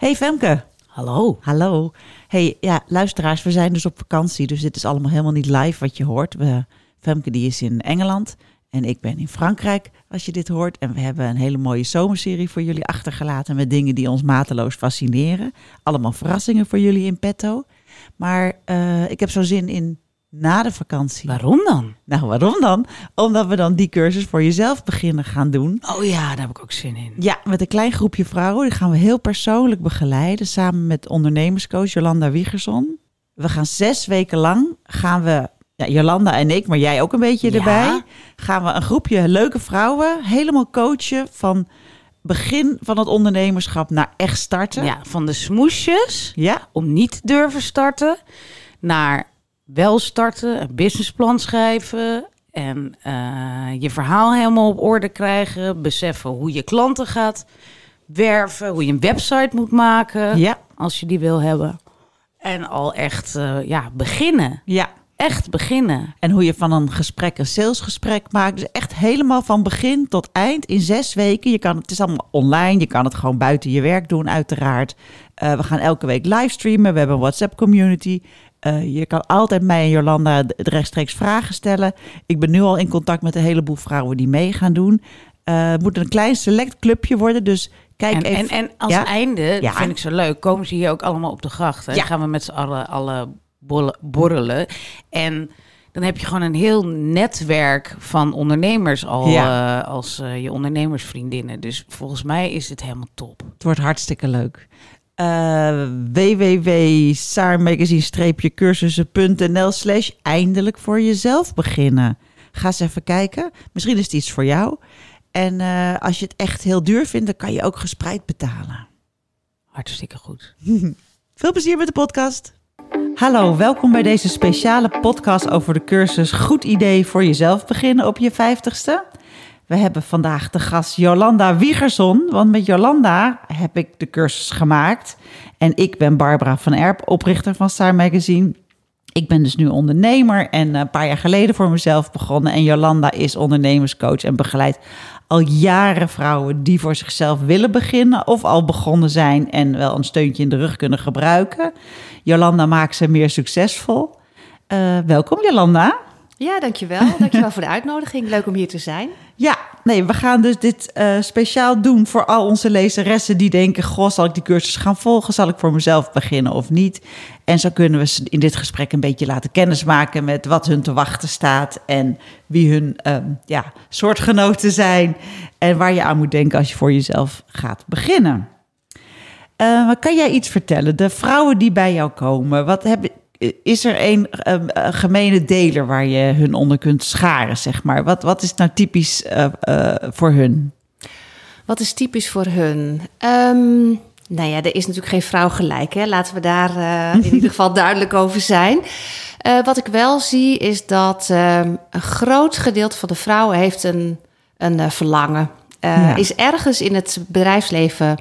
Hey Femke. Hallo. Hallo. Hey, ja, luisteraars, we zijn dus op vakantie, dus dit is allemaal helemaal niet live wat je hoort. We, Femke die is in Engeland en ik ben in Frankrijk, als je dit hoort. En we hebben een hele mooie zomerserie voor jullie achtergelaten met dingen die ons mateloos fascineren. Allemaal verrassingen voor jullie in petto. Maar uh, ik heb zo zin in na de vakantie. Waarom dan? Nou, waarom dan? Omdat we dan die cursus voor jezelf beginnen gaan doen. Oh ja, daar heb ik ook zin in. Ja, met een klein groepje vrouwen. Die gaan we heel persoonlijk begeleiden. Samen met ondernemerscoach Jolanda Wiegerson. We gaan zes weken lang gaan we ja, Jolanda en ik, maar jij ook een beetje erbij. Gaan we een groepje leuke vrouwen helemaal coachen van begin van het ondernemerschap naar echt starten. Ja, van de smoesjes ja. om niet te durven starten naar wel starten, een businessplan schrijven en uh, je verhaal helemaal op orde krijgen, beseffen hoe je klanten gaat werven, hoe je een website moet maken ja. als je die wil hebben. En al echt uh, ja, beginnen. Ja, echt beginnen. En hoe je van een gesprek een salesgesprek maakt. Dus echt helemaal van begin tot eind in zes weken. Je kan, het is allemaal online. Je kan het gewoon buiten je werk doen, uiteraard. Uh, we gaan elke week livestreamen. We hebben een WhatsApp community. Uh, je kan altijd mij en Jolanda rechtstreeks vragen stellen. Ik ben nu al in contact met een heleboel vrouwen die mee gaan doen. Uh, het moet een klein select clubje worden. Dus kijk en, even. En, en als ja? einde, Ja. vind ik zo leuk, komen ze hier ook allemaal op de gracht. Hè? Ja. Gaan we met z'n allen alle borrelen. En dan heb je gewoon een heel netwerk van ondernemers al Ja. eh, als eh, je ondernemersvriendinnen. Dus volgens mij is het helemaal top. Het wordt hartstikke leuk. Uh, www.saarmagazine-cursussen.nl slash eindelijk voor jezelf beginnen. Ga eens even kijken. Misschien is het iets voor jou. En uh, als je het echt heel duur vindt, dan kan je ook gespreid betalen. Hartstikke goed. Veel plezier met de podcast. Hallo, welkom bij deze speciale podcast over de cursus Goed idee voor jezelf beginnen op je vijftigste. We hebben vandaag de gast Jolanda Wiegerson, want met Jolanda heb ik de cursus gemaakt. En ik ben Barbara van Erp, oprichter van Star Magazine. Ik ben dus nu ondernemer en een paar jaar geleden voor mezelf begonnen. En Jolanda is ondernemerscoach en begeleidt al jaren vrouwen die voor zichzelf willen beginnen of al begonnen zijn en wel een steuntje in de rug kunnen gebruiken. Jolanda maakt ze meer succesvol. Uh, welkom Jolanda. Ja, dankjewel. Dankjewel voor de uitnodiging. Leuk om hier te zijn. Ja, nee, we gaan dus dit uh, speciaal doen voor al onze lezeressen die denken: Goh, zal ik die cursus gaan volgen? Zal ik voor mezelf beginnen of niet? En zo kunnen we ze in dit gesprek een beetje laten kennismaken met wat hun te wachten staat en wie hun um, ja, soortgenoten zijn en waar je aan moet denken als je voor jezelf gaat beginnen. Uh, kan jij iets vertellen? De vrouwen die bij jou komen, wat hebben, is er een, um, een gemene deler waar je hun onder kunt scharen, zeg maar? Wat, wat is nou typisch uh, uh, voor hun? Wat is typisch voor hun? Um, nou ja, er is natuurlijk geen vrouw gelijk. Hè? Laten we daar in ieder geval duidelijk over zijn. Wat ik wel zie is dat um, een groot gedeelte van de vrouwen heeft een, een verlangen. Ja. Is ergens in het bedrijfsleven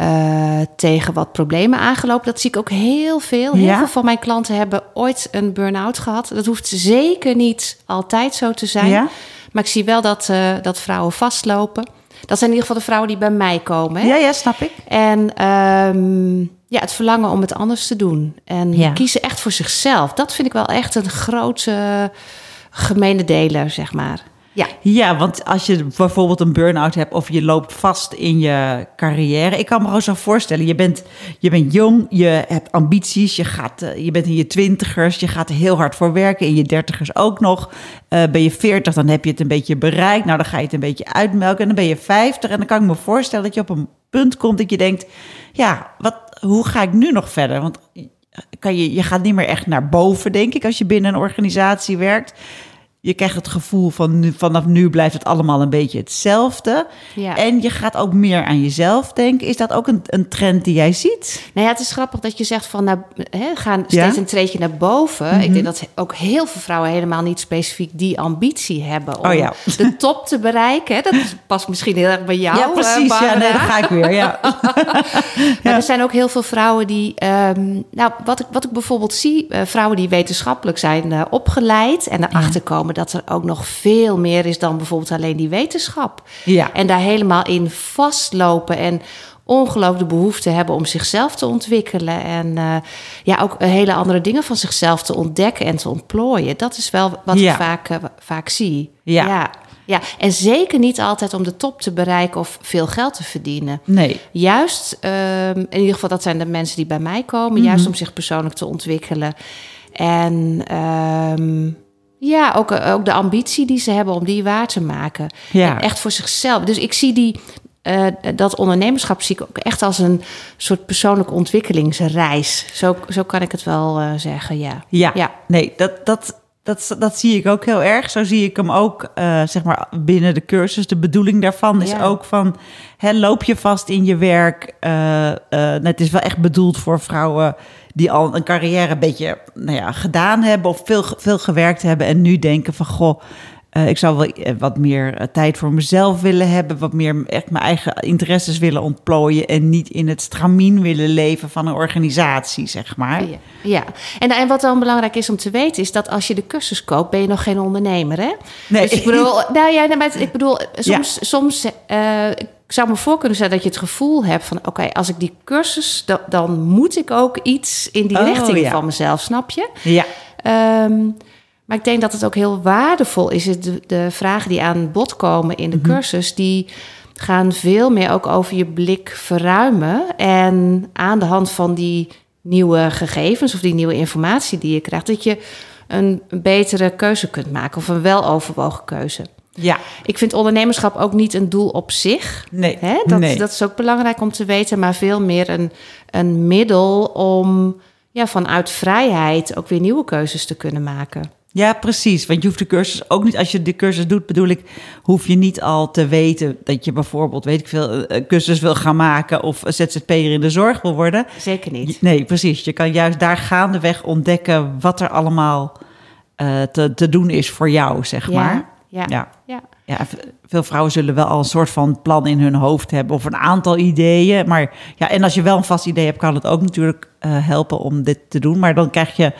uh, tegen wat problemen aangelopen. Dat zie ik ook heel veel. Heel Ja? veel van mijn klanten hebben ooit een burn-out gehad. Dat hoeft zeker niet altijd zo te zijn. Ja? Maar ik zie wel dat, uh, dat vrouwen vastlopen. Dat zijn in ieder geval de vrouwen die bij mij komen. Hè? Ja, ja, snap ik. En um, ja, het verlangen om het anders te doen. En Ja. kiezen echt voor zichzelf. Dat vind ik wel echt een grote gemene deler, zeg maar. Ja, Ja, want als je bijvoorbeeld een burn-out hebt of je loopt vast in je carrière. Ik kan me gewoon zo voorstellen, je bent, je bent jong, je hebt ambities, je, gaat, eh, je bent in je twintigers, je gaat er heel hard voor werken, in je dertigers ook nog. Eh, ben je veertig, dan heb je het een beetje bereikt. Nou, dan ga je het een beetje uitmelken. En dan ben je vijftig en dan kan ik me voorstellen dat je op een punt komt dat je denkt... ja, wat, hoe ga ik nu nog verder? Want kan je, je gaat niet meer echt naar boven, denk ik, als je binnen een organisatie werkt. Je krijgt het gevoel van nu, vanaf nu blijft het allemaal een beetje hetzelfde. Ja. En je gaat ook meer aan jezelf denken. Is dat ook een, een trend die jij ziet? Nou ja, het is grappig dat je zegt van nou, hè, gaan steeds Ja? Mhm. een treedje naar boven. Ik denk dat ook heel veel vrouwen helemaal niet specifiek die ambitie hebben om Oh ja. de top te bereiken. Hè. Dat past misschien heel erg bij jou. ja, precies. Ja, nee, daar ga ik weer. Ja. Maar er zijn ook heel veel vrouwen die. ehm, nou, wat ik, wat ik bijvoorbeeld zie, eh, vrouwen die wetenschappelijk zijn eh, opgeleid. en erachter komen dat er ook nog veel meer is dan bijvoorbeeld alleen die wetenschap. Ja. En daar helemaal in vastlopen en ongelooflijk de behoefte hebben om zichzelf te ontwikkelen. En eh, ja, ook hele andere dingen van zichzelf te ontdekken en te ontplooien. Dat is wel wat Ja. ik vaak, eh, vaak zie. Ja. ja. Ja, en zeker niet altijd om de top te bereiken of veel geld te verdienen. Nee. Juist, ehm, in ieder geval dat zijn de mensen die bij mij komen, Mhm. juist om zich persoonlijk te ontwikkelen. En ehm, ja, ook, eh, ook de ambitie die ze hebben om die waar te maken. Ja. En echt voor zichzelf. Dus ik zie die, eh, dat ondernemerschap zie ik ook echt als een soort persoonlijke ontwikkelingsreis. Zo, zo kan ik het wel eh, zeggen, ja. Ja, Ja. nee, dat, dat, dat, dat zie ik ook heel erg. Zo zie ik hem ook, zeg maar, binnen de cursus. De bedoeling daarvan is Ja. ook van, hè, loop je vast in je werk. eh, het is wel echt bedoeld voor vrouwen die al een carrière een beetje nou ja, gedaan hebben... of veel, veel gewerkt hebben en nu denken van, goh... eh, ik zou wel eh, wat meer eh, tijd voor mezelf willen hebben. Wat meer echt mijn eigen interesses willen ontplooien. En niet in het stramien willen leven van een organisatie, zeg maar. Ja, ja. En, en wat dan belangrijk is om te weten, is dat als je de cursus koopt, ben je nog geen ondernemer, hè? Nee. Dus ik bedoel, nou ja, ik bedoel, soms, soms ik zou me voor kunnen stellen dat je het gevoel hebt van, oké, als ik die cursus, dan, dan moet ik ook iets in die Oh, richting ja. van mezelf, snap je? Ja, Ehm, maar ik denk dat het ook heel waardevol is. De, de vragen die aan bod komen in de cursus, die gaan veel meer ook over je blik verruimen. En aan de hand van die nieuwe gegevens of die nieuwe informatie die je krijgt, dat je een betere keuze kunt maken of een weloverwogen keuze. Ja. Ik vind ondernemerschap ook niet een doel op zich. Nee, Hè? Dat, nee. dat is ook belangrijk om te weten, maar veel meer een, een middel om ja, vanuit vrijheid ook weer nieuwe keuzes te kunnen maken. Ja, precies. Want je hoeft de cursus ook niet, als je de cursus doet, bedoel ik, hoef je niet al te weten dat je bijvoorbeeld, weet ik veel, een cursus wil gaan maken of ZZP'er in de zorg wil worden. Zeker niet. Nee, precies. Je kan juist daar gaandeweg ontdekken wat er allemaal eh, te, te doen is voor jou, zeg Ja, maar. Ja, Ja. ja. Veel vrouwen zullen wel al een soort van plan in hun hoofd hebben of een aantal ideeën. Maar ja, en als je wel een vast idee hebt, kan het ook natuurlijk eh, helpen om dit te doen. Maar dan krijg je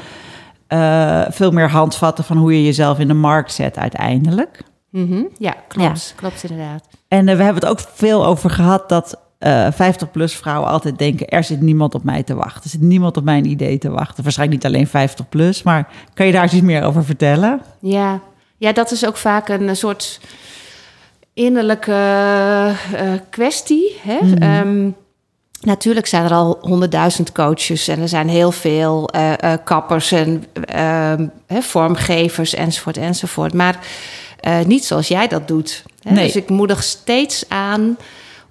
eh, veel meer handvatten van hoe je jezelf in de markt zet uiteindelijk. Mhm. ja klopt. Klopt inderdaad. En eh, we hebben het ook veel over gehad dat eh 50-plus vrouwen altijd denken... er zit niemand op mij te wachten. Er zit niemand op mijn idee te wachten. Waarschijnlijk niet alleen 50-plus, maar kan je daar eens iets meer over vertellen? Ja. Ja, dat is ook vaak een eh, soort innerlijke eh, kwestie. Hè? Ehm, natuurlijk zijn er al honderdduizend coaches en er zijn heel veel eh, eh, kappers en ehm, hè, vormgevers enzovoort enzovoort. Maar eh, niet zoals jij dat doet. Hè? Nee. Dus ik moedig steeds aan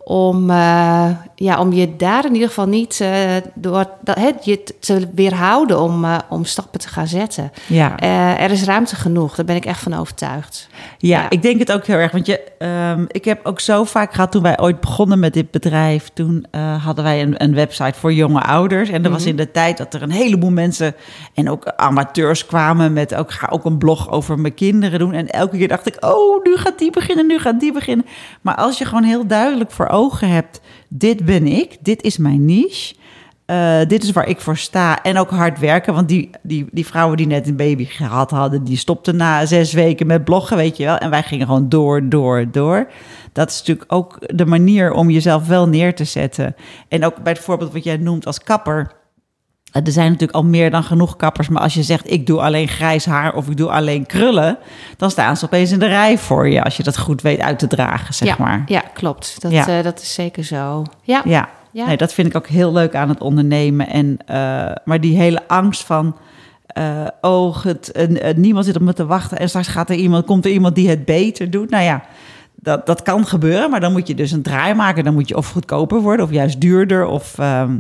om, eh, ja, om je daar in ieder geval niet eh, door dat, hè, je te weerhouden om, eh, om stappen te gaan zetten. Ja. Er is ruimte genoeg, daar ben ik echt van overtuigd. Ja, Ja. ik denk het ook heel erg. Want je, ehm, ik heb ook zo vaak gehad toen wij ooit begonnen met dit bedrijf. Toen hadden wij een, een website voor jonge ouders. En dat was in de tijd dat er een heleboel mensen en ook amateurs kwamen met ook ga ook een blog over mijn kinderen doen. En elke keer dacht ik, oh, nu gaat die beginnen, nu gaat die beginnen. Maar als je gewoon heel duidelijk voor ogen hebt, dit ben ik, dit is mijn niche. Eh, dit is waar ik voor sta. En ook hard werken. Want die, die, die vrouwen die net een baby gehad hadden, die stopten na zes weken met bloggen, weet je wel. En wij gingen gewoon door, door, door. Dat is natuurlijk ook de manier om jezelf wel neer te zetten. En ook bij het voorbeeld wat jij noemt als kapper. Eh, Er zijn natuurlijk al meer dan genoeg kappers. Maar als je zegt, ik doe alleen grijs haar of ik doe alleen krullen... dan staan ze opeens in de rij voor je. Als je dat goed weet uit te dragen, zeg ja, maar. ja, klopt. Dat, Ja. eh, dat is zeker zo. Ja, Ja, Ja. Nee, dat vind ik ook heel leuk aan het ondernemen. En, eh, maar die hele angst van... oh, het, en, niemand zit op me te wachten... en straks gaat er iemand, komt er iemand die het beter doet. Nou ja, dat, dat kan gebeuren, maar dan moet je dus een draai maken. Dan moet je of goedkoper worden of juist duurder... of ehm,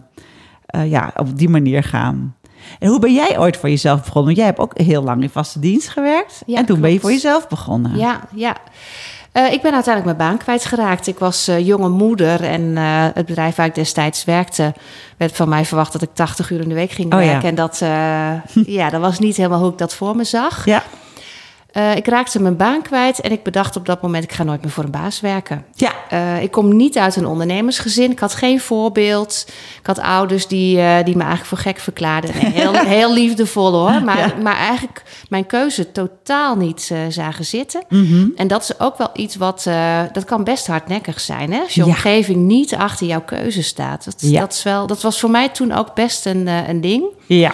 eh, ja, op die manier gaan. En hoe ben jij ooit voor jezelf begonnen? Want jij hebt ook heel lang in vaste dienst gewerkt. Ja, en toen ben je voor jezelf begonnen. Ja, ja. Eh, ik ben uiteindelijk mijn baan kwijtgeraakt. Ik was eh, jonge moeder en het bedrijf waar ik destijds werkte... werd van mij verwacht dat ik 80 uur in de week ging Oh ja. werken. En dat, ja, dat was niet helemaal hoe ik dat voor me zag. Ja. Eh, ik raakte mijn baan kwijt en ik bedacht op dat moment... ik ga nooit meer voor een baas werken. Ja. Eh, ik kom niet uit een ondernemersgezin. Ik had geen voorbeeld. Ik had ouders die, eh, die me eigenlijk voor gek verklaarden. Nee, heel, heel liefdevol hoor. Maar, Ja. maar eigenlijk mijn keuze totaal niet zagen zitten. Mhm. En dat is ook wel iets wat... dat kan best hardnekkig zijn. Hè? Als je Ja. omgeving niet achter jouw keuze staat. Dat, Ja. dat, is wel, dat was voor mij toen ook best een, een ding. Ja.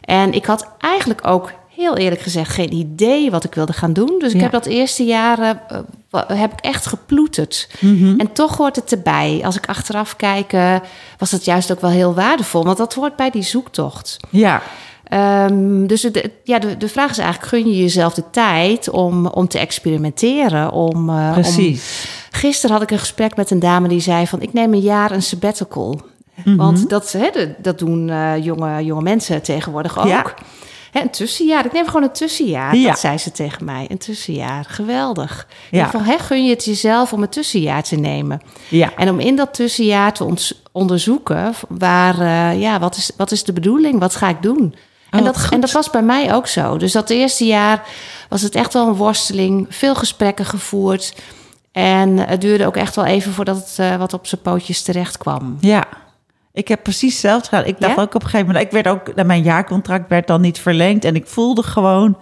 En ik had eigenlijk ook heel eerlijk gezegd geen idee wat ik wilde gaan doen. Dus ik heb dat eerste jaar eh, eh, heb ik echt geploeterd. Mhm. En toch hoort het erbij. Als ik achteraf kijk, eh, was dat juist ook wel heel waardevol. Want dat hoort bij die zoektocht. Ja. Ehm, dus de, ja, de, de vraag is eigenlijk, gun je jezelf de tijd om, om te experimenteren? Om, om- Precies. Gisteren had ik een gesprek met een dame die zei van... ik neem een jaar een sabbatical. Mhm. Want dat, hè, dat doen jonge, jonge mensen tegenwoordig ook. Ja. Hè, een tussenjaar. Ik neem gewoon een tussenjaar. Ja. Dat zei ze tegen mij. Een tussenjaar. Geweldig. Ja. Ja. Van, hè, gun je het jezelf om een tussenjaar te nemen. Ja. En om in dat tussenjaar te onderzoeken... Waar, eh, ja, wat, is, wat is de bedoeling? Wat ga ik doen? Oh, en, dat, goed. en dat was bij mij ook zo. Dus dat eerste jaar was het echt wel een worsteling. Veel gesprekken gevoerd. En het duurde ook echt wel even voordat het eh, wat op zijn pootjes terecht kwam. Ja. Ik heb precies hetzelfde gedaan. Ik dacht Ja? ook op een gegeven moment... Ik werd ook... Mijn jaarcontract werd dan niet verlengd. En ik voelde gewoon...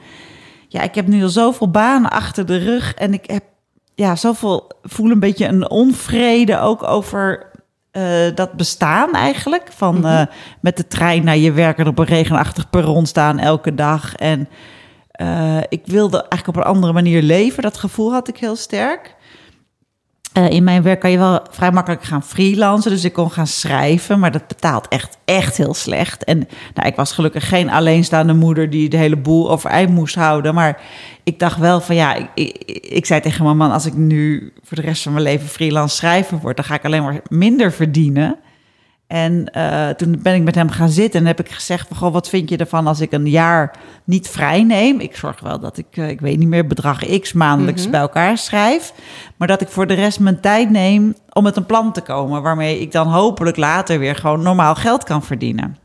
Ja, ik heb nu al zoveel banen achter de rug. En ik heb ja, zoveel... voel een beetje een onvrede ook over... eh, dat bestaan eigenlijk. Van eh, met de trein naar je werk en op een regenachtig perron staan elke dag. En eh, ik wilde eigenlijk op een andere manier leven. Dat gevoel had ik heel sterk. Eh, in mijn werk kan je wel vrij makkelijk gaan freelancen. Dus ik kon gaan schrijven, maar dat betaalt echt, echt heel slecht. En nou, ik was gelukkig geen alleenstaande moeder die de hele boel overeind moest houden. Maar ik dacht wel van ja, ik, ik, ik zei tegen mijn man... als ik nu voor de rest van mijn leven freelance schrijver word... dan ga ik alleen maar minder verdienen. En eh, toen ben ik met hem gaan zitten en heb ik gezegd: van, goh, wat vind je ervan als ik een jaar niet vrij neem? Ik zorg wel dat ik, eh, ik weet niet meer, bedrag X maandelijks bij elkaar schrijf. Maar dat ik voor de rest mijn tijd neem om met een plan te komen. Waarmee ik dan hopelijk later weer gewoon normaal geld kan verdienen.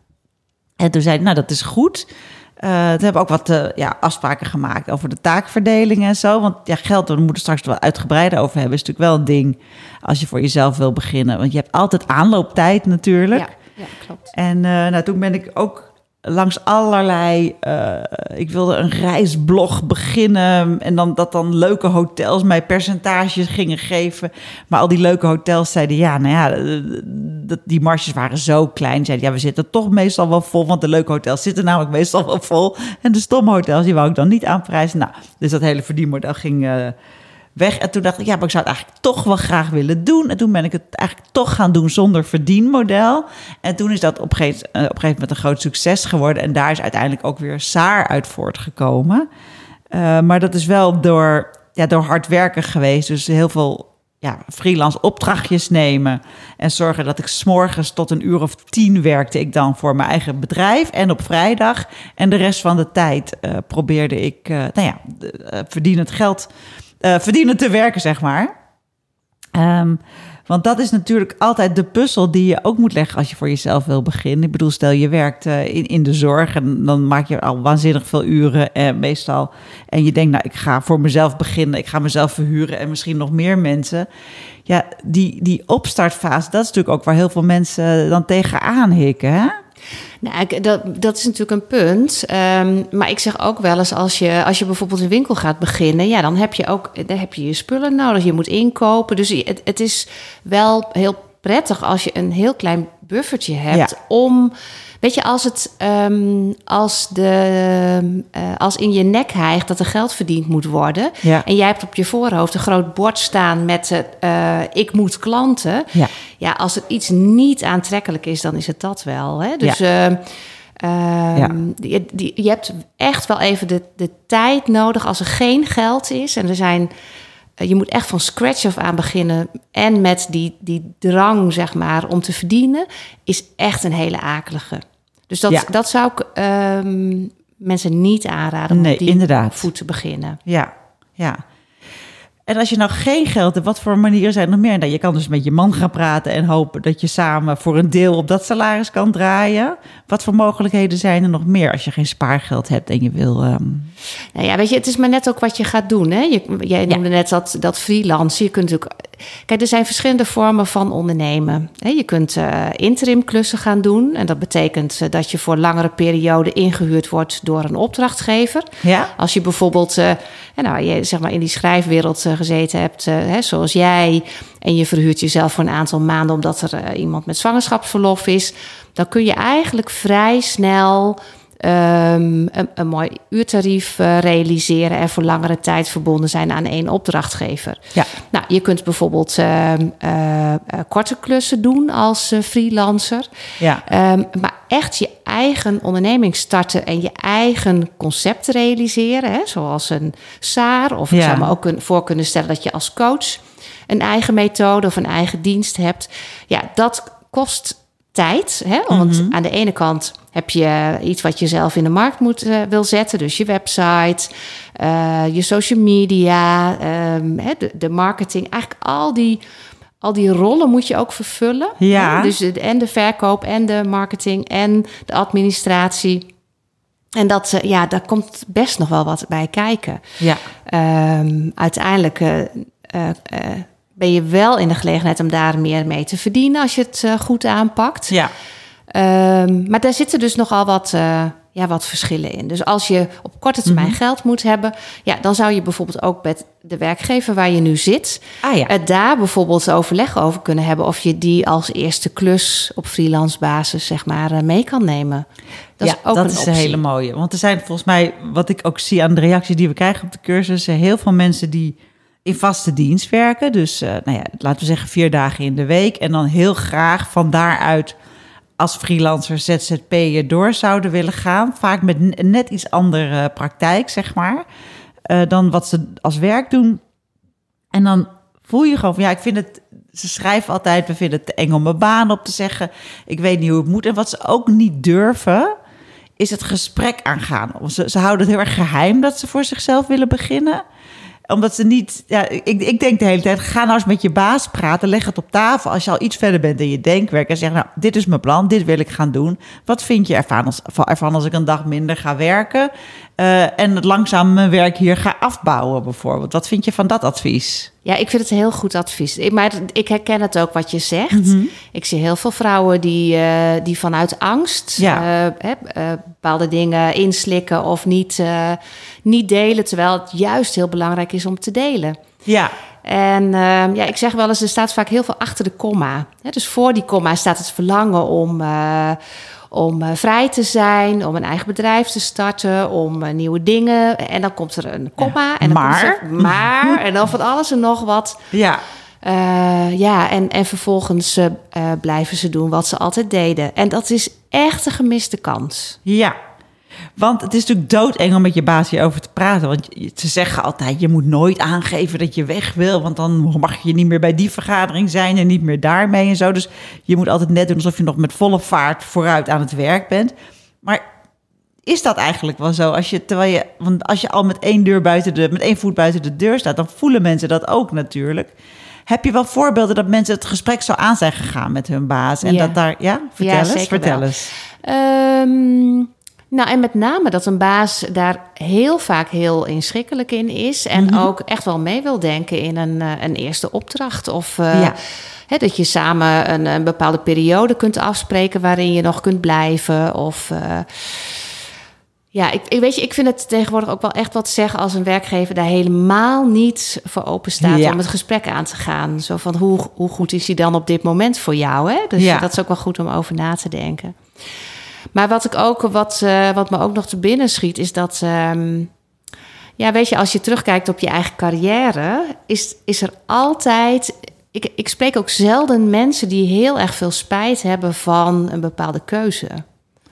En toen zei hij: Nou, dat is goed. Eh toen hebben we ook wat eh, ja, afspraken gemaakt over de taakverdeling en zo. Want ja, geld, daar moeten we straks wel uitgebreider over hebben. Is natuurlijk wel een ding als je voor jezelf wil beginnen. Want je hebt altijd aanlooptijd natuurlijk. Ja, ja klopt. En eh, nou, toen ben ik ook langs allerlei. eh, ik wilde een reisblog beginnen. En dan dat dan leuke hotels mij percentages gingen geven. Maar al die leuke hotels zeiden ja, nou ja, eh, die marges waren zo klein. Zeiden ja, we zitten toch meestal wel vol. Want de leuke hotels zitten namelijk meestal wel vol. En de stomme hotels, die wou ik dan niet aanprijzen. Nou, dus dat hele verdienmodel ging. eh, weg. En toen dacht ik, ja, maar ik zou het eigenlijk toch wel graag willen doen. En toen ben ik het eigenlijk toch gaan doen zonder verdienmodel. En toen is dat op een gegeven, eh, een moment een groot succes geworden. En daar is uiteindelijk ook weer Saar uit voortgekomen. Eh, maar dat is wel door, ja, door hard werken geweest. Dus heel veel ja, freelance opdrachtjes nemen. En zorgen dat ik s'morgens tot een uur of tien werkte ik dan voor mijn eigen bedrijf. En op vrijdag. En de rest van de tijd eh, probeerde ik, nou ja, verdienend geld eh, verdienen te werken, zeg maar. Ehm, want dat is natuurlijk altijd de puzzel die je ook moet leggen als je voor jezelf wil beginnen. Ik bedoel, stel je werkt eh, in, in de zorg en dan maak je al waanzinnig veel uren eh, meestal. En je denkt, nou, ik ga voor mezelf beginnen, ik ga mezelf verhuren en misschien nog meer mensen. Ja, die, die opstartfase, dat is natuurlijk ook waar heel veel mensen dan tegenaan hikken. Hè? Nou, dat, dat is natuurlijk een punt. Ehm, maar ik zeg ook wel eens, als je, als je bijvoorbeeld een winkel gaat beginnen, ja, dan heb je ook dan heb je, je spullen nodig. Je moet inkopen. Dus het, het is wel heel prettig als je een heel klein buffertje hebt Ja. om. Weet je, als het ehm, als, de, eh, als in je nek hijgt dat er geld verdiend moet worden. Ja. En jij hebt op je voorhoofd een groot bord staan met eh, ik moet klanten. Ja. Ja, als er iets niet aantrekkelijk is, dan is het dat wel. Hè? Dus Ja. ehm, ehm, Ja. die, die- je hebt echt wel even de, de tijd nodig als er geen geld is. En er zijn, je moet echt van scratch af aan beginnen. En met die, die drang, zeg maar, om te verdienen, is echt een hele akelige. Dus dat, Ja. dat zou ik ehm, mensen niet aanraden om Nee, op die inderdaad. voet te beginnen. Ja, ja. En als je nou geen geld hebt, wat voor manieren zijn er nog meer? Nou, je kan dus met je man gaan praten en hopen dat je samen voor een deel op dat salaris kan draaien. Wat voor mogelijkheden zijn er nog meer als je geen spaargeld hebt en je wil. ehm, Nou ja, weet je, het is maar net ook wat je gaat doen. Hè? Je, jij noemde net dat, dat freelance. Je kunt natuurlijk. Kijk, er zijn verschillende vormen van ondernemen. Je kunt eh interim klussen gaan doen. En dat betekent eh, dat je voor langere periode ingehuurd wordt door een opdrachtgever. Ja? Als je bijvoorbeeld hè, nou, je, zeg maar in die schrijfwereld eh, gezeten hebt, eh, hè, zoals jij, en je verhuurt jezelf voor een aantal maanden omdat er eh, iemand met zwangerschapsverlof is, dan kun je eigenlijk vrij snel ehm, een, een mooi uurtarief realiseren en voor langere tijd verbonden zijn aan één opdrachtgever. Ja. Nou, je kunt bijvoorbeeld ehm, eh, eh, korte klussen doen als freelancer. Ja. Ehm, maar echt je eigen onderneming starten en je eigen concept realiseren, hè, zoals een SAR. Of ik Ja. zou me ook voor kunnen stellen dat je als coach een eigen methode of een eigen dienst hebt. Ja, dat kost tijd. Hè? Want aan de ene kant heb je iets wat je zelf in de markt moet, eh, wil zetten. Dus je website, eh, je social media, ehm, hè, de, de marketing. Eigenlijk al die, al die rollen moet je ook vervullen. Ja. Hè? Dus de, en de verkoop en de marketing en de administratie. En dat, eh, ja, daar komt best nog wel wat bij kijken. Ja. Ehm, uiteindelijk eh, eh, ben je wel in de gelegenheid om daar meer mee te verdienen als je het goed aanpakt. Ja. Ehm, maar daar zitten dus nogal wat, ja, wat verschillen in. Dus als je op korte termijn Mhm. geld moet hebben, ja, dan zou je bijvoorbeeld ook met de werkgever waar je nu zit, Ah ja. het daar bijvoorbeeld overleg over kunnen hebben of je die als eerste klus op freelance basis zeg maar eh, mee kan nemen. Dat ja, is ook dat een is optie. een hele mooie. Want er zijn volgens mij, wat ik ook zie aan de reacties die we krijgen op de cursussen, heel veel mensen die in vaste dienst werken. Dus eh, nou ja, laten we zeggen vier dagen in de week. En dan heel graag van daaruit als freelancer ZZP'er door zouden willen gaan. Vaak met net iets andere praktijk, zeg maar, eh, dan wat ze als werk doen. En dan voel je gewoon van, ja, ik vind het... Ze schrijven altijd, we vinden het te eng om mijn baan op te zeggen. Ik weet niet hoe het moet. En wat ze ook niet durven, is het gesprek aangaan. Ze, ze houden het heel erg geheim dat ze voor zichzelf willen beginnen omdat ze niet, ja, ik, ik denk de hele tijd, ga nou eens met je baas praten, leg het op tafel. Als je al iets verder bent in je denkwerk en zeg, nou, dit is mijn plan, dit wil ik gaan doen. Wat vind je ervan als, ervan als ik een dag minder ga werken eh, en langzaam mijn werk hier ga afbouwen bijvoorbeeld? Wat vind je van dat advies? Ja, ik vind het een heel goed advies. Ik, maar ik herken het ook wat je zegt. Mhm. Ik zie heel veel vrouwen die, eh, die vanuit angst Ja. eh, hè, bepaalde dingen inslikken of niet, niet delen, terwijl het juist heel belangrijk is om te delen. Ja, En ehm, ja, ik zeg wel eens, er staat vaak heel veel achter de komma. Dus voor die komma staat het verlangen om, om eh, vrij te zijn, om een eigen bedrijf te starten, om eh, nieuwe dingen. En dan komt er een komma. En dan Maar? Komt er, maar. En dan van alles en nog wat. ja, Eh, ja, en, en vervolgens blijven ze doen wat ze altijd deden. En dat is echt een gemiste kans. ja. Want het is natuurlijk doodeng om met je baas hierover te praten. Want ze zeggen altijd, je moet nooit aangeven dat je weg wil. Want dan mag je niet meer bij die vergadering zijn en niet meer daarmee en zo. Dus je moet altijd net doen alsof je nog met volle vaart vooruit aan het werk bent. Maar is dat eigenlijk wel zo? Als je, terwijl je, want als je al met één, deur buiten de, met één voet buiten de deur staat, dan voelen mensen dat ook natuurlijk. Heb je wel voorbeelden dat mensen het gesprek zo aan zijn gegaan met hun baas? En Ja. dat daar, ja, vertel Ja, eens, vertel wel. eens. Ehm, nou, en met name dat een baas daar heel vaak heel inschikkelijk in is. En Mhm. ook echt wel mee wil denken in een, eh, een eerste opdracht. Of eh, Ja. hè, dat je samen een, een bepaalde periode kunt afspreken waarin je nog kunt blijven. Of. eh, ja, ik, ik weet je, ik vind het tegenwoordig ook wel echt wat zeggen als een werkgever daar helemaal niet voor open staat Ja. om het gesprek aan te gaan. Zo van hoe, hoe goed is hij dan op dit moment voor jou? Hè? Dus Ja. dat is ook wel goed om over na te denken. Maar wat ik ook, wat, eh, wat me ook nog te binnen schiet, is dat. ehm, ja, weet je, als je terugkijkt op je eigen carrière, is, is er altijd. Ik, ik spreek ook zelden mensen die heel erg veel spijt hebben van een bepaalde keuze.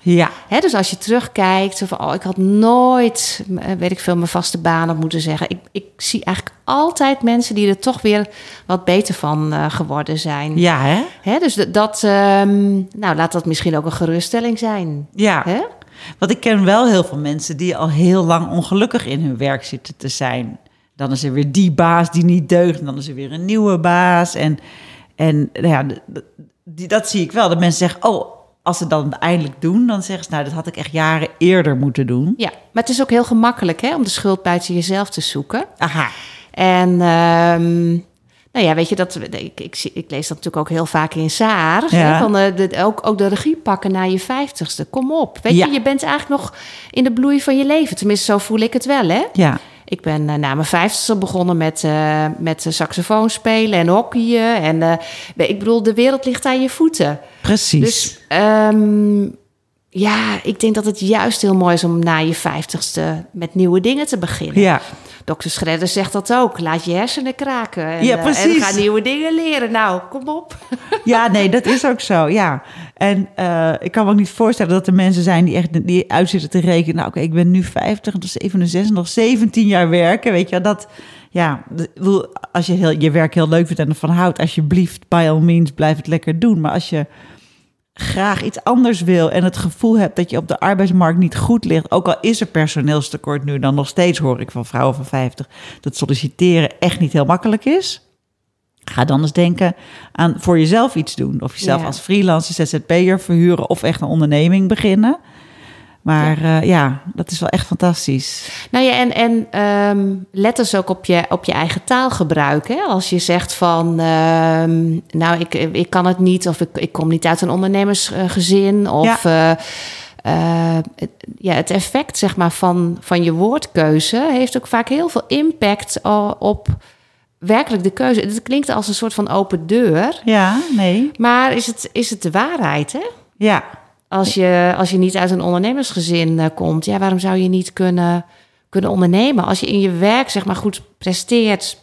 Ja. Dus als je terugkijkt, van, oh, ik had nooit, eh, weet ik veel, mijn vaste baan op moeten zeggen. Ik, ik zie eigenlijk altijd mensen die er toch weer wat beter van eh, geworden zijn. Ja, hè? Dus dat, ehm, nou, laat dat misschien ook een geruststelling zijn. Ja. Hè? Want ik ken wel heel veel mensen die al heel lang ongelukkig in hun werk zitten te zijn. Dan is er weer die baas die niet deugt. En dan is er weer een nieuwe baas. En, en nou ja, die, dat zie ik wel. Dat mensen zeggen, oh, als ze dan eindelijk doen, dan zeggen ze, nou, dat had ik echt jaren eerder moeten doen. Ja, maar het is ook heel gemakkelijk hè, om de schuld buiten jezelf te zoeken. Aha. En ehm, nou ja, weet je, dat, ik, ik, ik lees dat natuurlijk ook heel vaak in Saar. Ja. Hè, van de, de- ook, ook de regie pakken na je vijftigste. Kom op. Weet Ja. je, je bent eigenlijk nog in de bloei van je leven. Tenminste, zo voel ik het wel, hè? Ja. Ik ben eh, na mijn vijftigste begonnen met, eh met eh, saxofoon spelen en hockeyen. En ik bedoel, de wereld ligt aan je voeten. Precies. Dus ehm, ja, ik denk dat het juist heel mooi is om na je vijftigste met nieuwe dingen te beginnen. ja. Dokter Schredder zegt dat ook. Laat je hersenen kraken. En, Ja, eh, precies. en ga nieuwe dingen leren. Nou, kom op. Ja, nee, dat is ook zo, ja. En eh, ik kan me ook niet voorstellen dat er mensen zijn die echt die uitzitten te rekenen. Nou, oké, ik ben nu 50, dat is 67, nog 17 jaar werken. Weet je, dat, ja, als je heel, je werk heel leuk vindt en ervan houdt, alsjeblieft, by all means, blijf het lekker doen. Maar als je graag iets anders wil en het gevoel hebt dat je op de arbeidsmarkt niet goed ligt, ook al is er personeelstekort nu, dan nog steeds hoor ik van vrouwen van 50 dat solliciteren echt niet heel makkelijk is. Ga dan eens denken aan voor jezelf iets doen. Of jezelf Ja. als freelancer, ZZP'er verhuren of echt een onderneming beginnen. Maar ja. ja, dat is wel echt fantastisch. Nou ja, en, en ehm, let dus ook op je, op je eigen taalgebruik. Hè? Als je zegt van, ehm, nou, ik, ik kan het niet... of ik, ik kom niet uit een ondernemersgezin... of eh, eh, het, ja, het effect zeg maar, van, van je woordkeuze... heeft ook vaak heel veel impact eh, op werkelijk de keuze. Het klinkt als een soort van open deur... Ja, nee. maar is het, is het de waarheid, hè? Ja, Als je, als je niet uit een ondernemersgezin eh, komt, ja, waarom zou je niet kunnen, kunnen ondernemen? Als je in je werk zeg maar goed presteert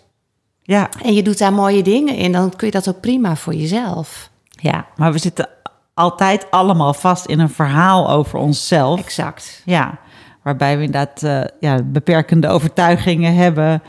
ja, en je doet daar mooie dingen in, dan kun je dat ook prima voor jezelf. ja. Maar we zitten altijd allemaal vast in een verhaal over onszelf. Exact. Ja, waarbij we inderdaad eh, ja, beperkende overtuigingen hebben...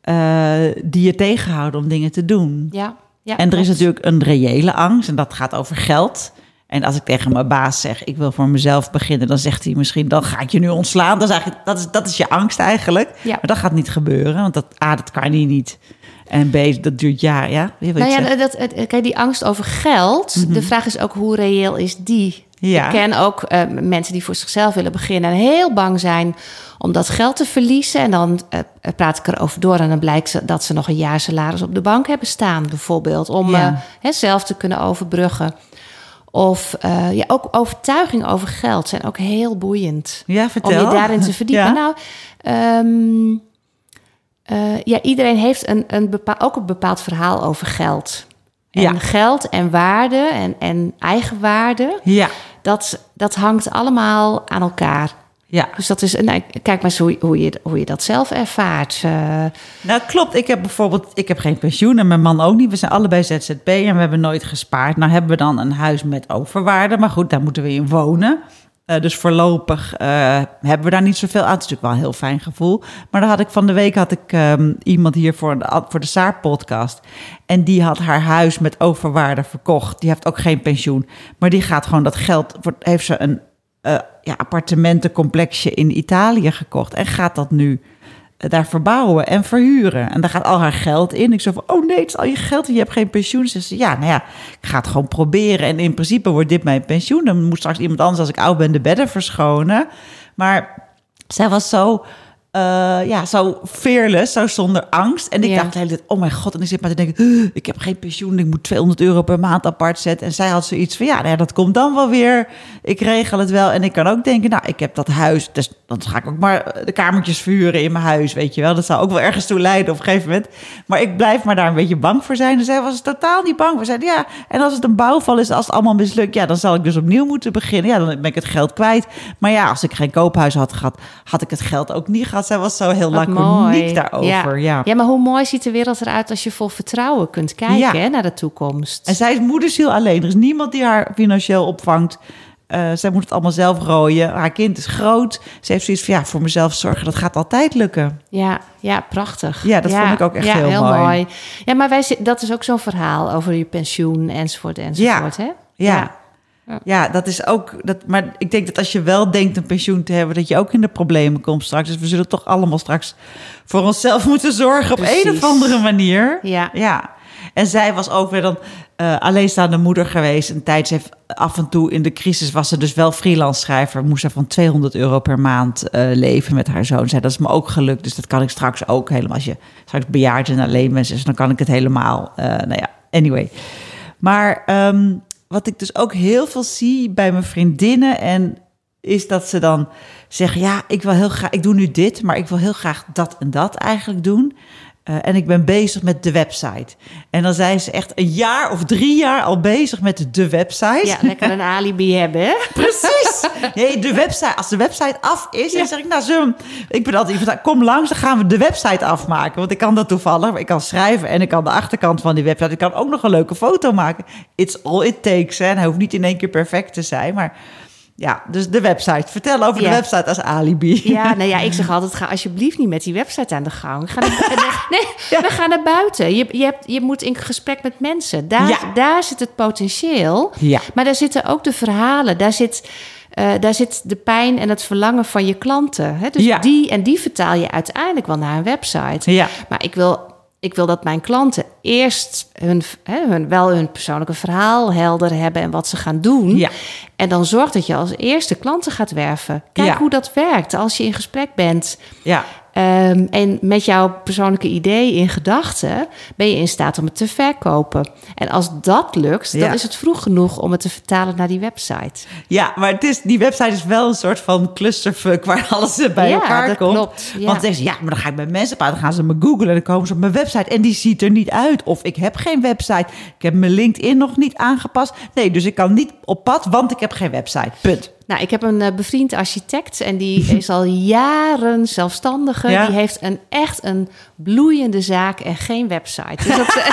eh, die je tegenhouden om dingen te doen. Ja. ja En er is natuurlijk een reële angst en dat gaat over geld. En als ik tegen mijn baas zeg, ik wil voor mezelf beginnen, dan zegt hij misschien, dan ga ik je nu ontslaan. Dat is, eigenlijk, dat is, dat is je angst eigenlijk. Ja. Maar dat gaat niet gebeuren, want dat, A, dat kan hij niet. En B, dat duurt jaren, ja? Nou ja, dat, kijk, die angst over geld, de vraag is ook hoe reëel is die? Ja. Ik ken ook eh, mensen die voor zichzelf willen beginnen en heel bang zijn om dat geld te verliezen. En dan eh, praat ik erover door en dan blijkt ze dat ze nog een jaar salaris op de bank hebben staan, bijvoorbeeld, om Ja. eh, hè, zelf te kunnen overbruggen. Of eh, ja, ook overtuigingen over geld zijn ook heel boeiend ja, om vertel. je daarin te verdiepen. Ja. Nou, ehm, eh, ja, iedereen heeft een, een bepaal, ook een bepaald verhaal over geld. En Ja. geld en waarde en, en eigenwaarde, ja, dat, dat hangt allemaal aan elkaar. Ja. Dus dat is, nou, kijk maar eens hoe, hoe, je, hoe je dat zelf ervaart. Eh, Nou, klopt. Ik heb bijvoorbeeld, ik heb geen pensioen en mijn man ook niet. We zijn allebei ZZP en we hebben nooit gespaard. Nou hebben we dan een huis met overwaarde, maar goed, daar moeten we in wonen. Eh, dus voorlopig eh, hebben we daar niet zoveel aan. Het is natuurlijk wel een heel fijn gevoel. Maar dan had ik van de week had ik ehm, iemand hier voor de, voor de Saar-podcast. En die had haar huis met overwaarde verkocht. Die heeft ook geen pensioen. Maar die gaat gewoon dat geld, heeft ze een eh, ja, appartementencomplexje in Italië gekocht. En gaat dat nu eh, daar verbouwen en verhuren. En daar gaat al haar geld in. Ik zo van, oh nee, het is al je geld en je hebt geen pensioen. Ze zei, ja, nou ja, ik ga het gewoon proberen. En in principe wordt dit mijn pensioen. Dan moet straks iemand anders, als ik oud ben, de bedden verschonen. Maar zij was zo, eh, ja, zo fearless, zo zonder angst. En ik Ja. dacht de hele tijd, oh mijn god. En ik zit maar te denken, "Huh, ik heb geen pensioen. Ik moet 200 euro per maand apart zetten. En zij had zoiets van, ja, nou ja, dat komt dan wel weer. Ik regel het wel. En ik kan ook denken, nou, ik heb dat huis. Dus dan ga ik ook maar de kamertjes verhuren in mijn huis, weet je wel. Dat zou ook wel ergens toe leiden op een gegeven moment. Maar ik blijf maar daar een beetje bang voor zijn. En zij was totaal niet bang voor. Zeiden, ja, en als het een bouwval is, als het allemaal mislukt, ja, dan zal ik dus opnieuw moeten beginnen. Ja, dan ben ik het geld kwijt. Maar ja, als ik geen koophuis had gehad, had ik het geld ook niet gehad. Zij was zo heel laconiek daarover. Ja. ja, maar hoe mooi ziet de wereld eruit als je vol vertrouwen kunt kijken Ja. hè, naar de toekomst. En zij is moederziel alleen. Er is niemand die haar financieel opvangt. Eh, zij moet het allemaal zelf rooien. Haar kind is groot. Ze heeft zoiets van, ja, voor mezelf zorgen, dat gaat altijd lukken. Ja, ja, prachtig. Ja, dat vond ik ook echt ja, heel mooi. Ja, maar wij, dat is ook zo'n verhaal over je pensioen enzovoort enzovoort. Hè? Ja. Ja, dat is ook. Dat, maar ik denk dat als je wel denkt een pensioen te hebben, dat je ook in de problemen komt straks. Dus we zullen toch allemaal straks voor onszelf moeten zorgen op een of andere manier. Ja. ja. En zij was ook weer dan eh, alleenstaande moeder geweest. Een tijd, ze heeft af en toe in de crisis was ze dus wel freelance schrijver. Moest ze van 200 euro per maand eh, leven met haar zoon. Zei, dat is me ook gelukt, dus dat kan ik straks ook helemaal. Als je straks bejaard en alleen bent, dus dan kan ik het helemaal. Eh, nou ja, anyway. Maar ehm, wat ik dus ook heel veel zie bij mijn vriendinnen en is dat ze dan zeggen: ja, ik wil heel graag, ik doe nu dit, maar ik wil heel graag dat en dat eigenlijk doen. Eh, en ik ben bezig met de website. En dan zijn ze echt een jaar of drie jaar al bezig met de website. Ja, lekker een alibi hebben, hè? Precies. Nee, de website, als de website af is, dan zeg ik, nou, we- ik ben altijd iemand, kom langs, dan gaan we de website afmaken. Want ik kan dat toevallig, ik kan schrijven en ik kan de achterkant van die website, ik kan ook nog een leuke foto maken. It's all it takes, hè. En hij hoeft niet in één keer perfect te zijn, maar ja, dus de website. Vertel over Ja. de website als alibi. Ja, nou ja, ik zeg altijd, ga alsjeblieft niet met die website aan de gang. Ga naar, nee, we gaan naar buiten. Je, je, hebt, je moet in gesprek met mensen. Daar, Ja. daar zit het potentieel. Ja. Maar daar zitten ook de verhalen. Daar zit, eh, daar zit de pijn en het verlangen van je klanten. Hè? Dus Ja. die, en die vertaal je uiteindelijk wel naar een website. Ja. Maar ik wil, ik wil dat mijn klanten eerst hun, hè, hun, wel hun persoonlijke verhaal helder hebben en wat ze gaan doen. Ja. En dan zorg dat je als eerste klanten gaat werven. Kijk Ja. hoe dat werkt als je in gesprek bent. Ja. Ehm, en met jouw persoonlijke idee in gedachten ben je in staat om het te verkopen. En als dat lukt, dan Ja. is het vroeg genoeg om het te vertalen naar die website. Ja, maar het is, die website is wel een soort van clusterfuck waar alles bij Ja, elkaar dat komt. klopt, ja. Want dan ze, ja, maar dan ga ik bij mensen praten, dan gaan ze me googlen en dan komen ze op mijn website en die ziet er niet uit. Of ik heb geen website, ik heb mijn LinkedIn nog niet aangepast. Nee, dus ik kan niet op pad, want ik heb geen website. Punt. Nou, ik heb een eh, bevriend architect en die is al jaren zelfstandige. Ja. Die heeft een echt een bloeiende zaak en geen website. Dus dat,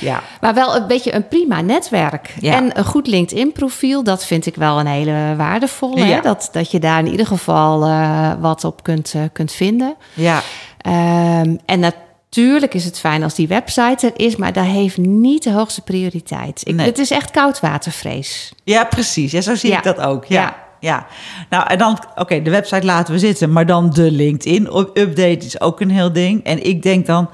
Ja, Maar wel een beetje een prima netwerk. Ja. En een goed LinkedIn-profiel, dat vind ik wel een hele waardevolle. Ja. Hè? Dat, dat je daar in ieder geval eh, wat op kunt, eh, kunt vinden. ja, Ehm, en natuurlijk is het fijn als die website er is, maar dat heeft niet de hoogste prioriteit. Ik, Nee. Het is echt koudwatervrees. ja precies. Ja, zo zie Ja. ik dat ook. Ja. Ja. Ja. nou en dan, oké, de website laten we zitten, maar dan de LinkedIn-update is ook een heel ding. En ik denk dan,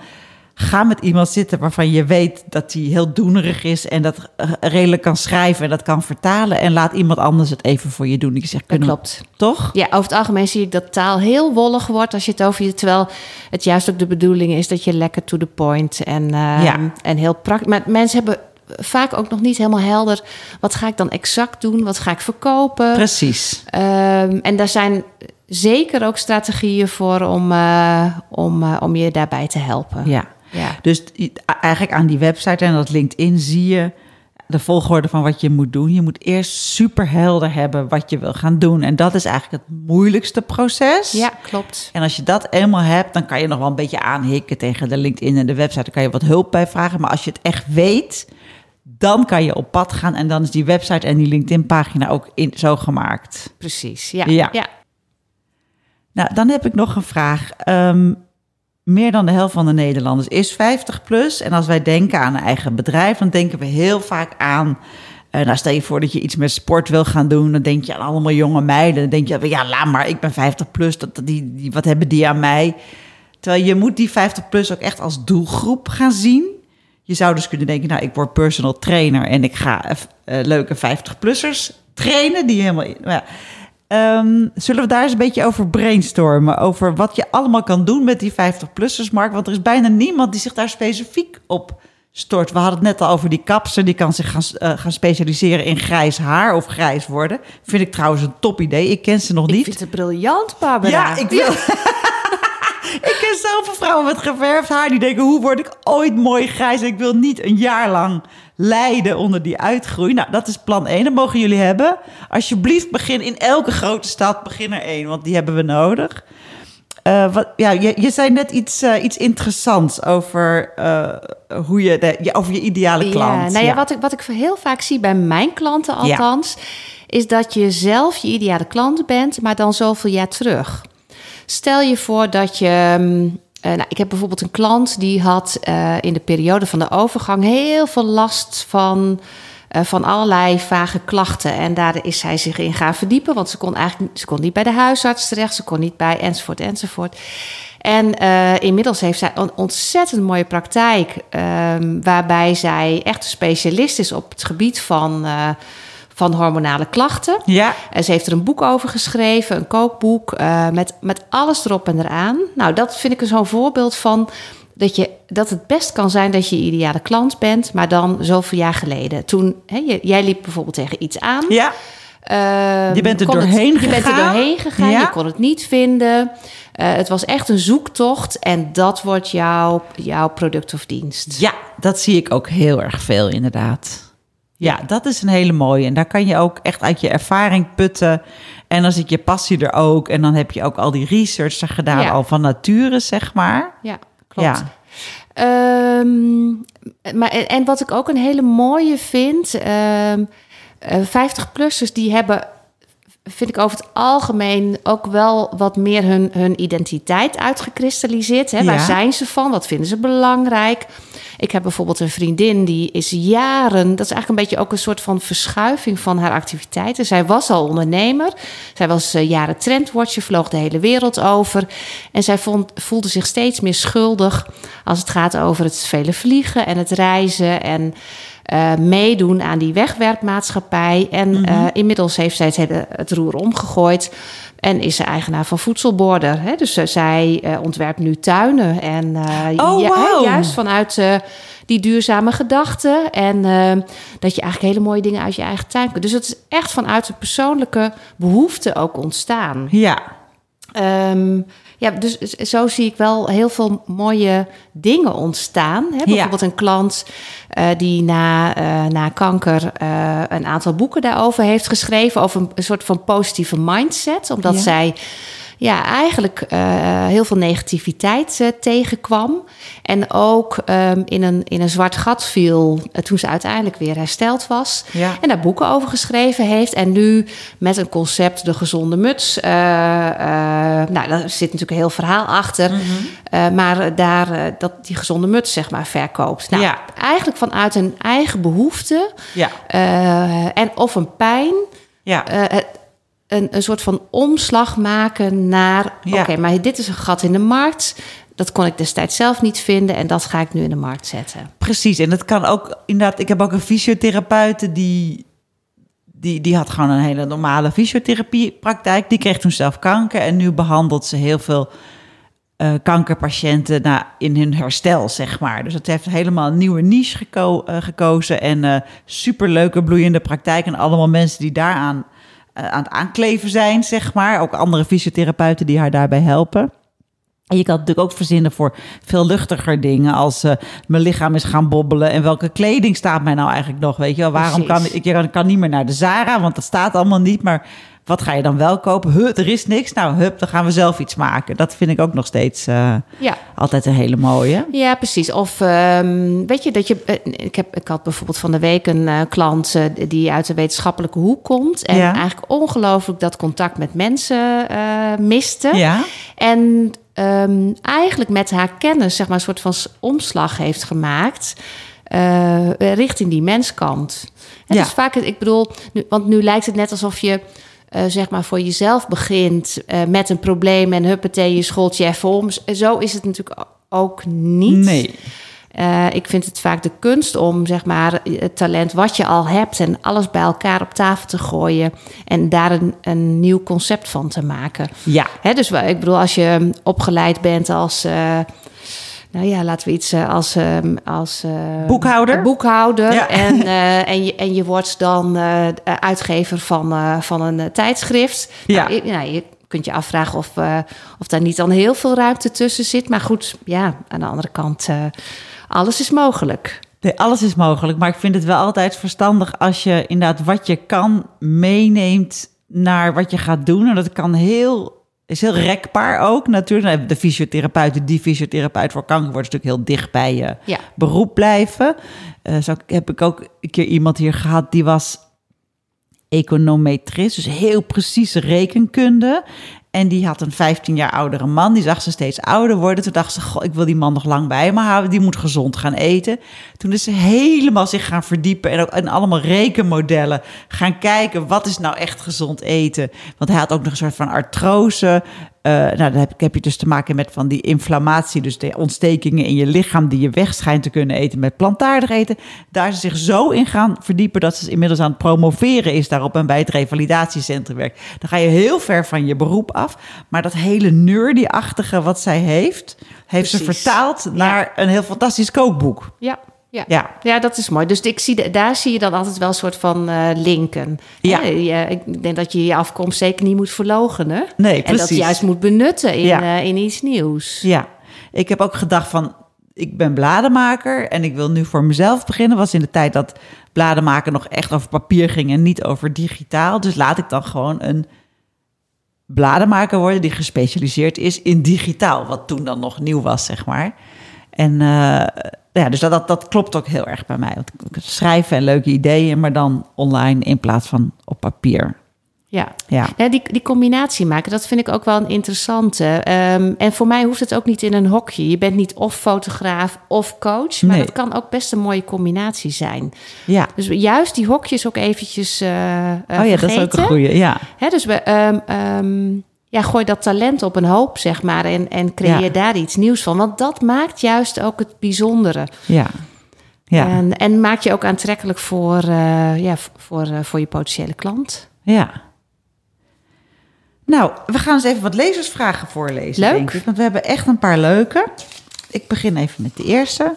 ga met iemand zitten waarvan je weet dat hij heel doenerig is en dat eh, redelijk kan schrijven en dat kan vertalen. En laat iemand anders het even voor je doen. Ik zeg, kunnen klopt. Toch? Ja, over het algemeen zie ik dat taal heel wollig wordt als je het over je... Terwijl het juist ook de bedoeling is dat je lekker to the point en, eh, Ja. en heel praktisch... Maar mensen hebben vaak ook nog niet helemaal helder... wat ga ik dan exact doen? Wat ga ik verkopen? Precies. Ehm, en daar zijn zeker ook strategieën voor om, eh, om, eh, om je daarbij te helpen. Ja. Ja. Dus eigenlijk aan die website en dat LinkedIn zie je de volgorde van wat je moet doen. Je moet eerst super helder hebben wat je wil gaan doen. En dat is eigenlijk het moeilijkste proces. ja, klopt. En als je dat eenmaal hebt, dan kan je nog wel een beetje aanhikken tegen de LinkedIn en de website. Dan kan je wat hulp bij vragen. Maar als je het echt weet, dan kan je op pad gaan. En dan is die website en die LinkedIn-pagina ook in, zo gemaakt. Precies. Ja. Ja. ja. Nou, dan heb ik nog een vraag. Ehm, meer dan de helft van de Nederlanders is 50 plus. En als wij denken aan een eigen bedrijf, dan denken we heel vaak aan. eh, nou, stel je voor dat je iets met sport wil gaan doen. Dan denk je aan allemaal jonge meiden. Dan denk je, ja, laat maar, ik ben 50 plus. Dat, die, die, wat hebben die aan mij? Terwijl je moet die 50 plus ook echt als doelgroep gaan zien. Je zou dus kunnen denken, nou, ik word personal trainer en ik ga eh, leuke 50-plussers trainen. Die helemaal. nou Ehm, zullen we daar eens een beetje over brainstormen? Over wat je allemaal kan doen met die 50-plussers, Mark? Want er is bijna niemand die zich daar specifiek op stort. We hadden het net al over die kapser. Die kan zich gaan, eh, gaan specialiseren in grijs haar of grijs worden. Vind ik trouwens een top idee. Ik ken ze nog Ik niet. vind het briljant, Barbara. Ja, ik wil. ik ken zoveel vrouwen met geverfd haar die denken: hoe word ik ooit mooi grijs? Ik wil niet een jaar lang lijden onder die uitgroei. Nou, dat is plan 1. Dat mogen jullie hebben. Alsjeblieft, begin in elke grote stad. Begin er één, want die hebben we nodig. Eh, wat, ja, je, je zei net iets, eh, iets interessants over, eh, hoe je de, over je ideale klant. Ja, nou ja, Wat, ik, wat ik heel vaak zie bij mijn klanten althans, is dat je zelf je ideale klant bent, maar dan zoveel jaar terug. Stel je voor dat je. mm, eh, nou, ik heb bijvoorbeeld een klant die had eh, in de periode van de overgang heel veel last van, eh, van allerlei vage klachten. En daar is zij zich in gaan verdiepen, want ze kon eigenlijk ze kon niet bij de huisarts terecht, ze kon niet bij enzovoort enzovoort. En inmiddels heeft zij een ontzettend mooie praktijk, ehm, waarbij zij echt een specialist is op het gebied van, van hormonale klachten. Ja, En ze heeft er een boek over geschreven, een kookboek, eh, met, met alles erop en eraan. Nou, dat vind ik een zo'n voorbeeld van dat, je, dat het best kan zijn dat je ideale klant bent, maar dan zoveel jaar geleden. Toen, hè, jij liep bijvoorbeeld tegen iets aan. ja. Ehm, Je bent er het- doorheen Je bent er gegaan. doorheen gegaan, Ja. je kon het niet vinden. Eh, het was echt een zoektocht en dat wordt jouw, jouw product of dienst. ja, dat zie ik ook heel erg veel inderdaad. Ja, dat is een hele mooie. En daar kan je ook echt uit je ervaring putten. En dan zit je passie er ook. En dan heb je ook al die research er gedaan, Ja. al van nature, zeg maar. Ja, klopt. Ja. Ehm, maar, en, wat ik ook een hele mooie vind, ehm 50-plussers die hebben, vind ik over het algemeen ook wel wat meer hun, hun identiteit uitgekristalliseerd. Hè? Waar zijn ze van? Wat vinden ze belangrijk? Ik heb bijvoorbeeld een vriendin die is jaren, dat is eigenlijk een beetje ook een soort van verschuiving van haar activiteiten. Zij was al ondernemer, zij was eh, jaren trendwatcher, vloog de hele wereld over. En zij vond, voelde zich steeds meer schuldig als het gaat over het vele vliegen en het reizen en eh, meedoen aan die wegwerpmaatschappij. En eh, inmiddels heeft zij het, het roer omgegooid. En is ze eigenaar van voedselborden. Hè? Dus eh, zij ontwerpt nu tuinen. En Oh, juist vanuit die duurzame gedachten. En dat je eigenlijk hele mooie dingen uit je eigen tuin kunt. Dus het is echt vanuit een persoonlijke behoefte ook ontstaan. Ja, Ehm, ja, dus zo zie ik wel heel veel mooie dingen ontstaan. Hè? Bijvoorbeeld een klant eh, die na, eh, na kanker eh, een aantal boeken daarover heeft geschreven. Over een, een soort van positieve mindset. Omdat Ja. zij ja, eigenlijk eh, heel veel negativiteit eh, tegenkwam. En ook ehm, in, een, in een zwart gat viel eh, toen ze uiteindelijk weer hersteld was. Ja. En daar boeken over geschreven heeft. En nu met een concept, de gezonde muts. nou, daar zit natuurlijk een heel verhaal achter. Mhm. Maar daar, dat die gezonde muts, zeg maar, verkoopt. Nou, Ja. eigenlijk vanuit een eigen behoefte. ja, en of een pijn. ja. Een, een soort van omslag maken naar... Ja. oké, maar dit is een gat in de markt. Dat kon ik destijds zelf niet vinden. En dat ga ik nu in de markt zetten. Precies, en dat kan ook inderdaad. Ik heb ook een fysiotherapeute die, die, die had gewoon een hele normale fysiotherapiepraktijk. Die kreeg toen zelf kanker en nu behandelt ze heel veel eh, kankerpatiënten nou, in hun herstel, zeg maar. Dus het heeft helemaal een nieuwe niche geko- eh, gekozen en eh superleuke bloeiende praktijk en allemaal mensen die daaraan aan het aankleven zijn, zeg maar. Ook andere fysiotherapeuten die haar daarbij helpen. En je kan het natuurlijk ook verzinnen voor veel luchtiger dingen. Als eh, mijn lichaam is gaan bobbelen. En welke kleding staat mij nou eigenlijk nog? Weet je wel, waarom kan ik, ik kan, niet meer naar de Zara? Want dat staat allemaal niet. Maar wat ga je dan wel kopen? Huh, er is niks. Nou, hup, dan gaan we zelf iets maken. Dat vind ik ook nog steeds eh, Ja. altijd een hele mooie. Ja, precies. Of ehm, weet je dat je. eh, ik, heb, ik had bijvoorbeeld van de week een klant die uit de wetenschappelijke hoek komt. En Ja. eigenlijk ongelooflijk dat contact met mensen miste. Ja, En ehm, eigenlijk met haar kennis, zeg maar, een soort van omslag heeft gemaakt. eh, richting die menskant. En Ja. dus vaak, ik bedoel, nu, want nu lijkt het net alsof je. eh, zeg maar voor jezelf begint eh, met een probleem en huppatee, je scholt je even om. Zo is het natuurlijk ook niet. nee. Eh, ik vind het vaak de kunst om zeg maar, het talent wat je al hebt en alles bij elkaar op tafel te gooien en daar een, een nieuw concept van te maken. Ja, Hè, dus ik bedoel, als je opgeleid bent als, eh, nou ja, laten we iets eh, als, ehm, als eh, Boekhouder? boekhouder Ja. en, en, je, en je wordt dan uitgever van, van een tijdschrift. Ja. Nou, je, nou, je kunt je afvragen of, of daar niet dan heel veel ruimte tussen zit. Maar goed, ja, aan de andere kant, alles is mogelijk. Nee, alles is mogelijk. Maar ik vind het wel altijd verstandig als je inderdaad wat je kan meeneemt naar wat je gaat doen. En dat kan heel is heel rekbaar ook natuurlijk. De fysiotherapeuten, die fysiotherapeut voor kanker wordt natuurlijk heel dicht bij je Ja. beroep blijven. Eh, zo heb ik ook een keer iemand hier gehad die was econometrist, dus heel precieze rekenkunde. En die had een 15 jaar oudere man, die zag ze steeds ouder worden. Toen dacht ze, goh, ik wil die man nog lang bij me houden, die moet gezond gaan eten. Toen is ze helemaal zich gaan verdiepen en ook in allemaal rekenmodellen gaan kijken, wat is nou echt gezond eten? Want hij had ook nog een soort van artrose. Eh, nou, dan heb, heb je dus te maken met van die inflammatie, dus de ontstekingen in je lichaam die je weg schijnt te kunnen eten met plantaardig eten. Daar ze zich zo in gaan verdiepen dat ze inmiddels aan het promoveren is daarop en bij het revalidatiecentrum werkt. Dan ga je heel ver van je beroep af, maar dat hele nerdy-achtige wat zij heeft, heeft ze vertaald naar een heel fantastisch kookboek. Ja, ja. Ja. Ja, dat is mooi. Dus ik zie, daar zie je dan altijd wel een soort van eh, linken. Ja. Ik denk dat je je afkomst zeker niet moet verlogenen. Nee, En dat precies. je juist moet benutten in, Ja. eh, in iets nieuws. Ja, ik heb ook gedacht van, ik ben bladenmaker en ik wil nu voor mezelf beginnen. Was in de tijd dat bladenmaken nog echt over papier ging en niet over digitaal. Dus laat ik dan gewoon een bladenmaker worden die gespecialiseerd is in digitaal. Wat toen dan nog nieuw was, zeg maar. En eh, ja, dus dat, dat, dat klopt ook heel erg bij mij. Want schrijven en leuke ideeën, maar dan online in plaats van op papier. Ja. Ja. Ja, die, die combinatie maken, dat vind ik ook wel een interessante. Ehm, en voor mij hoeft het ook niet in een hokje. Je bent niet of fotograaf of coach, maar Nee. dat kan ook best een mooie combinatie zijn. Ja. Dus juist die hokjes ook eventjes eh, Oh ja, dat is ook een goeie. Ja. Hè, dus we, ehm, ehm, ja, gooi dat talent op een hoop, zeg maar, en, en creëer Ja. daar iets nieuws van. Want dat maakt juist ook het bijzondere. Ja. Ja. En, en maak je ook aantrekkelijk voor, eh, ja, voor, eh, voor je potentiële klant. Ja. Nou, we gaan eens even wat lezersvragen voorlezen. Leuk. Denk ik, want we hebben echt een paar leuke. Ik begin even met de eerste.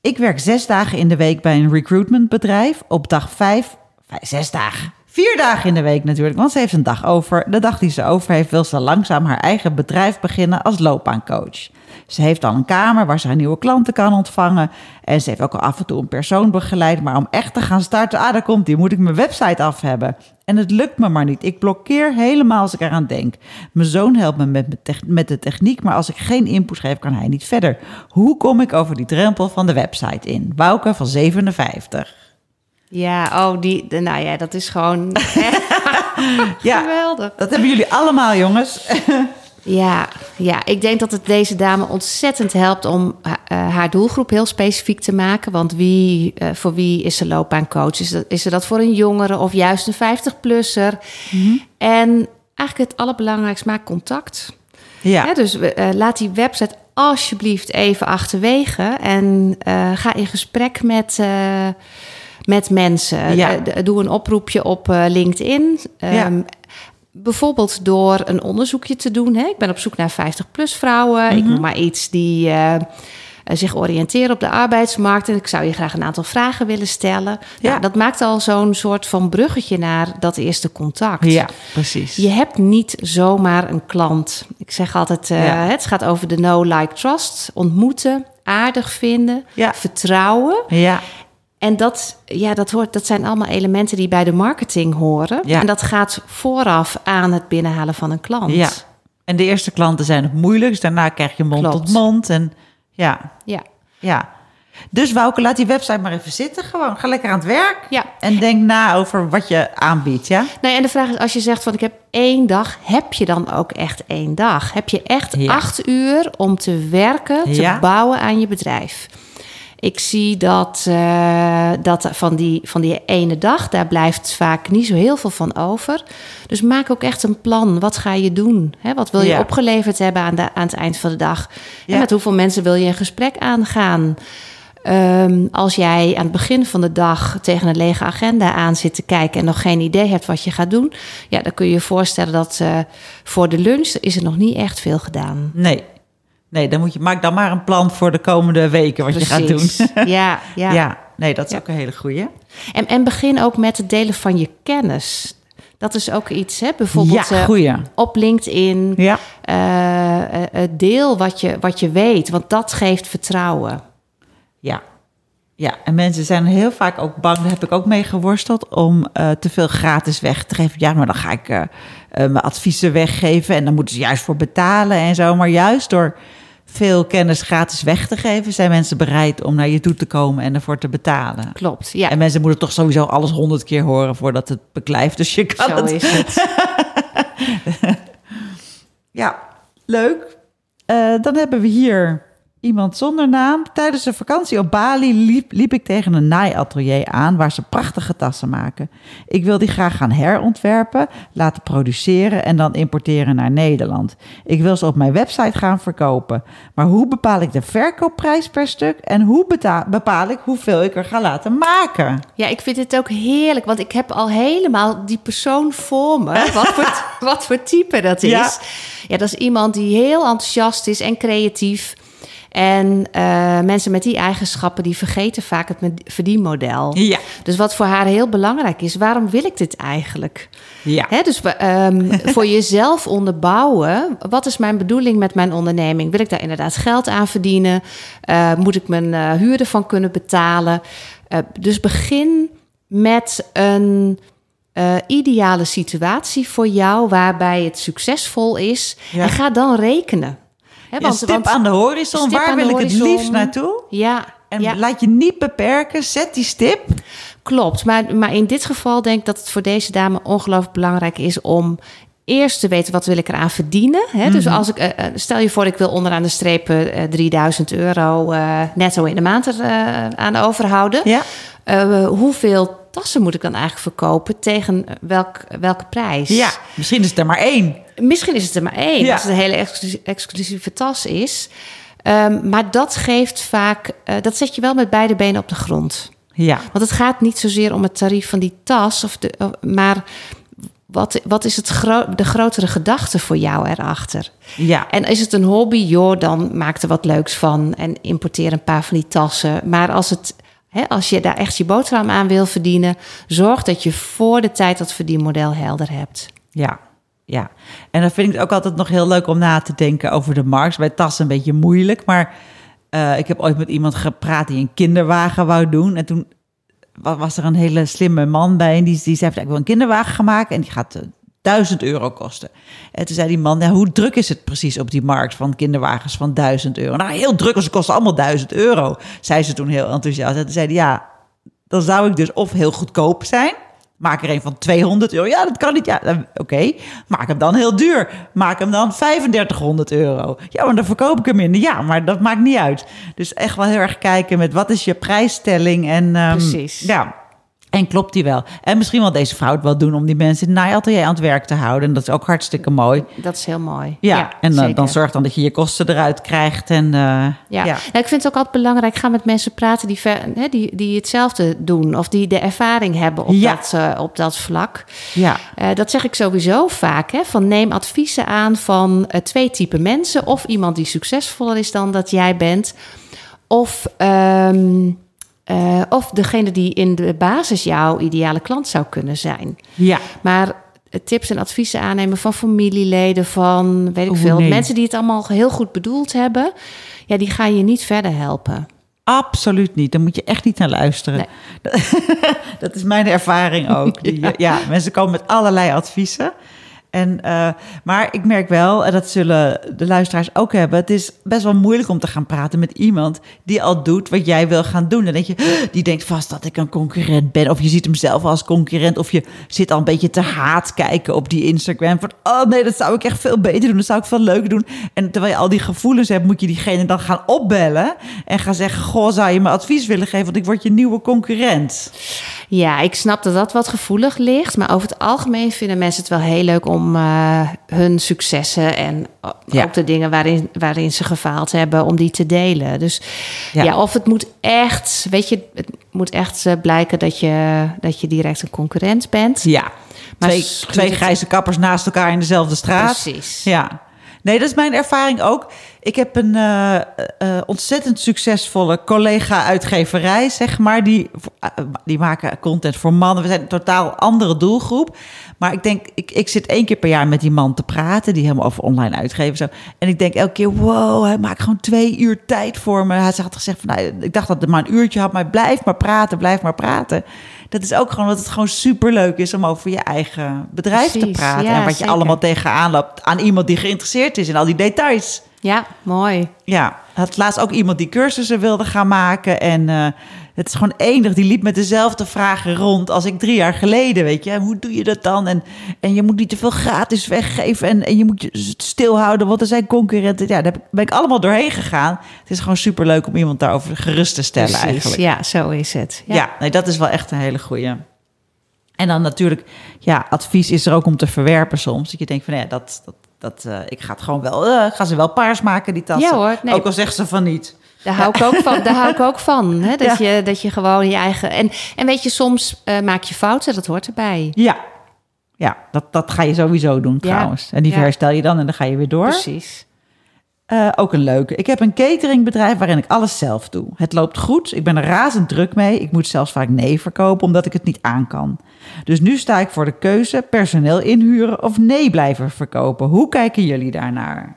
Ik werk zes dagen in de week bij een recruitmentbedrijf. Op dag vijf, vijf zes dagen. Vier dagen in de week natuurlijk, want ze heeft een dag over. De dag die ze over heeft, wil ze langzaam haar eigen bedrijf beginnen als loopbaancoach. Ze heeft al een kamer waar ze haar nieuwe klanten kan ontvangen. En ze heeft ook al af en toe een persoon begeleid. Maar om echt te gaan starten, ah, daar komt die, moet ik mijn website af hebben. En het lukt me maar niet. Ik blokkeer helemaal als ik eraan denk. Mijn zoon helpt me met, met de techniek, maar als ik geen input geef, kan hij niet verder. Hoe kom ik over die drempel van de website in? Wouke van 57. Ja, oh, die, de- nou ja, dat is gewoon Ja, geweldig. dat hebben jullie allemaal, jongens. Ja, ja, ik denk dat het deze dame ontzettend helpt om ha- eh, haar doelgroep heel specifiek te maken. Want wie, eh, voor wie is ze loopbaancoach? Is, dat, is ze dat voor een jongere of juist een 50-plusser? En eigenlijk het allerbelangrijkste, maak contact. Ja, dus eh, laat die website alsjeblieft even achterwege en eh, ga in gesprek met, eh, met mensen. Ja. Eh, doe een oproepje op eh, LinkedIn. Ja. Ehm, Bijvoorbeeld door een onderzoekje te doen. Hè? Ik ben op zoek naar 50-plus vrouwen. Ik Mhm. noem maar iets die eh, zich oriënteren op de arbeidsmarkt. En ik zou je graag een aantal vragen willen stellen. Ja. Nou, dat maakt al zo'n soort van bruggetje naar dat eerste contact. ja precies. Je hebt niet zomaar een klant. Ik zeg altijd, Ja. het gaat over de no, like, trust. Ontmoeten, aardig vinden, Ja. vertrouwen. Ja, En dat, ja, dat, hoort, dat zijn allemaal elementen die bij de marketing horen. Ja. En dat gaat vooraf aan het binnenhalen van een klant. ja. En de eerste klanten zijn het moeilijkst. Daarna krijg je mond Klopt. tot mond. En ja, Ja. ja. Dus Wouke, laat die website maar even zitten. Gewoon, ga lekker aan het werk. Ja. En denk na over wat je aanbiedt, ja? Nou, en de vraag is, als je zegt van ik heb één dag, heb je dan ook echt één dag? Heb je echt Ja. acht uur om te werken, te Ja. bouwen aan je bedrijf? Ik zie dat, eh, dat van, die, van die ene dag, daar blijft vaak niet zo heel veel van over. Dus maak ook echt een plan. Wat ga je doen? Hè, wat wil je Ja. opgeleverd hebben aan, de, aan het eind van de dag? Ja. En met hoeveel mensen wil je een gesprek aangaan? Ehm, als jij aan het begin van de dag tegen een lege agenda aan zit te kijken en nog geen idee hebt wat je gaat doen, ja, dan kun je je voorstellen dat eh, voor de lunch is er nog niet echt veel gedaan. Nee. Nee, dan moet je, maak dan maar een plan voor de komende weken wat je gaat doen. Ja, ja. Ja. nee, dat is Ja. ook een hele goeie. En, en begin ook met het delen van je kennis. Dat is ook iets, hè? bijvoorbeeld ja, eh, op LinkedIn. Ja, eh, eh, deel wat je, wat je weet, want dat geeft vertrouwen. ja. Ja, en mensen zijn heel vaak ook bang, daar heb ik ook mee geworsteld, om te veel gratis weg te geven. Ja, maar dan ga ik mijn adviezen weggeven en dan moeten ze juist voor betalen en zo. Maar juist door veel kennis gratis weg te geven, zijn mensen bereid om naar je toe te komen en ervoor te betalen. Klopt, ja. En mensen moeten toch sowieso alles honderd keer horen voordat het beklijft. Dus je kan Zo het. is het. Ja, leuk. Eh, dan hebben we hier iemand zonder naam. Tijdens een vakantie op Bali liep, liep ik tegen een naaiatelier aan waar ze prachtige tassen maken. Ik wil die graag gaan herontwerpen, laten produceren en dan importeren naar Nederland. Ik wil ze op mijn website gaan verkopen. Maar hoe bepaal ik de verkoopprijs per stuk en hoe bepaal ik hoeveel ik er ga laten maken? Ja, ik vind het ook heerlijk, want ik heb al helemaal die persoon voor me. Wat voor, wat voor type dat is. Ja. Ja. dat is iemand die heel enthousiast is en creatief. En eh, mensen met die eigenschappen, die vergeten vaak het verdienmodel. Ja. Dus wat voor haar heel belangrijk is, waarom wil ik dit eigenlijk? Ja. Hè, dus ehm, voor jezelf onderbouwen, wat is mijn bedoeling met mijn onderneming? Wil ik daar inderdaad geld aan verdienen? Eh, moet ik mijn eh, huur ervan kunnen betalen? Dus begin met een ideale situatie voor jou waarbij het succesvol is. Ja. En ga dan rekenen. Hè, Een stip aan de horizon, waar wil ik het liefst naartoe? Ja, En ja. laat je niet beperken, zet die stip. Klopt, maar, maar in dit geval denk ik dat het voor deze dame ongelooflijk belangrijk is om eerst te weten wat wil ik eraan verdienen. Hè? Dus als ik, eh, eh, stel je voor, ik wil onderaan de streep eh, 3000 euro netto in de maand er aan overhouden. Ja. Hoeveel tassen moet ik dan eigenlijk verkopen tegen welk, welke prijs? Ja, misschien is het er maar één. Misschien is het er maar één, Ja. als het een hele exclusie- exclusieve tas is. Ehm, maar dat geeft vaak, eh, dat zet je wel met beide benen op de grond. Ja. Want het gaat niet zozeer om het tarief van die tas, of de, maar wat, wat is het gro- de grotere gedachte voor jou erachter? Ja. En is het een hobby, joh, dan maak er wat leuks van en importeer een paar van die tassen. Maar als, het, als je daar echt je boterham aan wil verdienen, zorg dat je voor de tijd dat verdienmodel helder hebt. Ja, ja. En dan vind ik het ook altijd nog heel leuk om na te denken over de markt. Bij tassen een beetje moeilijk, maar eh, ik heb ooit met iemand gepraat die een kinderwagen wou doen. En toen wa- was er een hele slimme man bij en die, die zei, ik wil een kinderwagen gaan maken en die gaat eh, 1000 euro kosten. En toen zei die man, hoe druk is het precies op die markt van kinderwagens van 1000 euro? Nou, heel druk, want ze kosten allemaal 1000 euro, zei ze toen heel enthousiast. En toen zei hij, ja, dan zou ik dus of heel goedkoop zijn. Maak er een van 200 euro. Ja, dat kan niet. Ja, oké. Maak hem dan heel duur. Maak hem dan 3500 euro. Ja, maar dan verkoop ik hem minder. Ja, maar dat maakt niet uit. Dus echt wel heel erg kijken met wat is je prijsstelling. En, ehm, Precies. Ja. En klopt die wel? En misschien wel deze vrouw het wel doen om die mensen in het naaiatelier aan het werk te houden. En dat is ook hartstikke mooi. Dat is heel mooi. Ja, en dan, zeker. dan zorg dan dat je je kosten eruit krijgt. En, eh, Ja. ja. Nou, ik vind het ook altijd belangrijk. Ga met mensen praten die, ver- hè, die, die hetzelfde doen. Of die de ervaring hebben op, Ja. dat, eh, op dat vlak. ja. Eh, dat zeg ik sowieso vaak. Hè, van neem adviezen aan van eh, twee typen mensen. Of iemand die succesvoller is dan dat jij bent. Of, ehm, eh, of degene die in de basis jouw ideale klant zou kunnen zijn. ja. Maar eh, tips en adviezen aannemen van familieleden, van weet ik Oeh, veel. nee. Mensen die het allemaal heel goed bedoeld hebben. Ja, die gaan je niet verder helpen. Absoluut niet. Daar moet je echt niet naar luisteren. dat is mijn ervaring ook. Die, ja. mensen komen met allerlei adviezen. En, eh, maar ik merk wel, en dat zullen de luisteraars ook hebben... het is best wel moeilijk om te gaan praten met iemand... die al doet wat jij wil gaan doen. Dan denk je, die denkt vast dat ik een concurrent ben. Of je ziet hem zelf als concurrent. Of je zit al een beetje te haat kijken op die Instagram. Van, oh nee, dat zou ik echt veel beter doen. Dat zou ik veel leuker doen. En terwijl je al die gevoelens hebt... moet je diegene dan gaan opbellen... en gaan zeggen, goh, zou je me advies willen geven... want ik word je nieuwe concurrent. Ja, ik snap dat dat wat gevoelig ligt. Maar over het algemeen vinden mensen het wel heel leuk om eh, hun successen en Ja. ook de dingen waarin, waarin ze gefaald hebben, om die te delen. Dus Ja. ja, of het moet echt, weet je, het moet echt eh, blijken dat je, dat je direct een concurrent bent. Ja, Maar twee, twee grijze kappers naast elkaar in dezelfde straat. Precies. Ja. Nee, dat is mijn ervaring ook. Ik heb een eh, eh, ontzettend succesvolle collega-uitgeverij, zeg maar. Die, eh, die maken content voor mannen. We zijn een totaal andere doelgroep. Maar ik denk, ik, ik zit één keer per jaar met die man te praten, die helemaal over online uitgeven. Zo. En ik denk elke keer, wow, hij maakt gewoon twee uur tijd voor me. Hij had gezegd van, nou, ik dacht dat het maar een uurtje had, maar blijf maar praten, blijf maar praten. Dat is ook gewoon dat het gewoon super leuk is om over je eigen bedrijf te praten. ja, en wat je allemaal tegenaan loopt aan iemand die geïnteresseerd is in al die details. Ja, mooi. Ja, had laatst ook iemand die cursussen wilde gaan maken. En eh, het is gewoon enig. Die liep met dezelfde vragen rond als ik drie jaar geleden. Weet je, hoe doe je dat dan? En, en je moet niet te veel gratis weggeven. En, en je moet je stilhouden, want er zijn concurrenten. Ja, daar ben ik allemaal doorheen gegaan. Het is gewoon super leuk om iemand daarover gerust te stellen Precies, eigenlijk. Ja, zo is het. Ja, nee, dat is wel echt een hele goeie. En dan natuurlijk, ja, advies is er ook om te verwerpen soms. Dat je denkt van, ja, dat, dat, dat, eh, ik ga het gewoon wel, ik ga ze wel paars maken, die tassen. Ja hoor, nee. Ook al zegt ze van niet. Daar hou ik ook van. Daar hou ik ook van. Hè? Dat, je, dat je gewoon je eigen. En, en weet je, soms eh, maak je fouten, dat hoort erbij. Ja, ja dat, dat ga je sowieso doen trouwens. En die herstel je dan en dan ga je weer door. Precies. Eh, ook een leuke. Ik heb een cateringbedrijf waarin ik alles zelf doe. Het loopt goed. Ik ben er razend druk mee. Ik moet zelfs vaak nee verkopen omdat ik het niet aan kan. Dus nu sta ik voor de keuze personeel inhuren of nee blijven verkopen. Hoe kijken jullie daarnaar?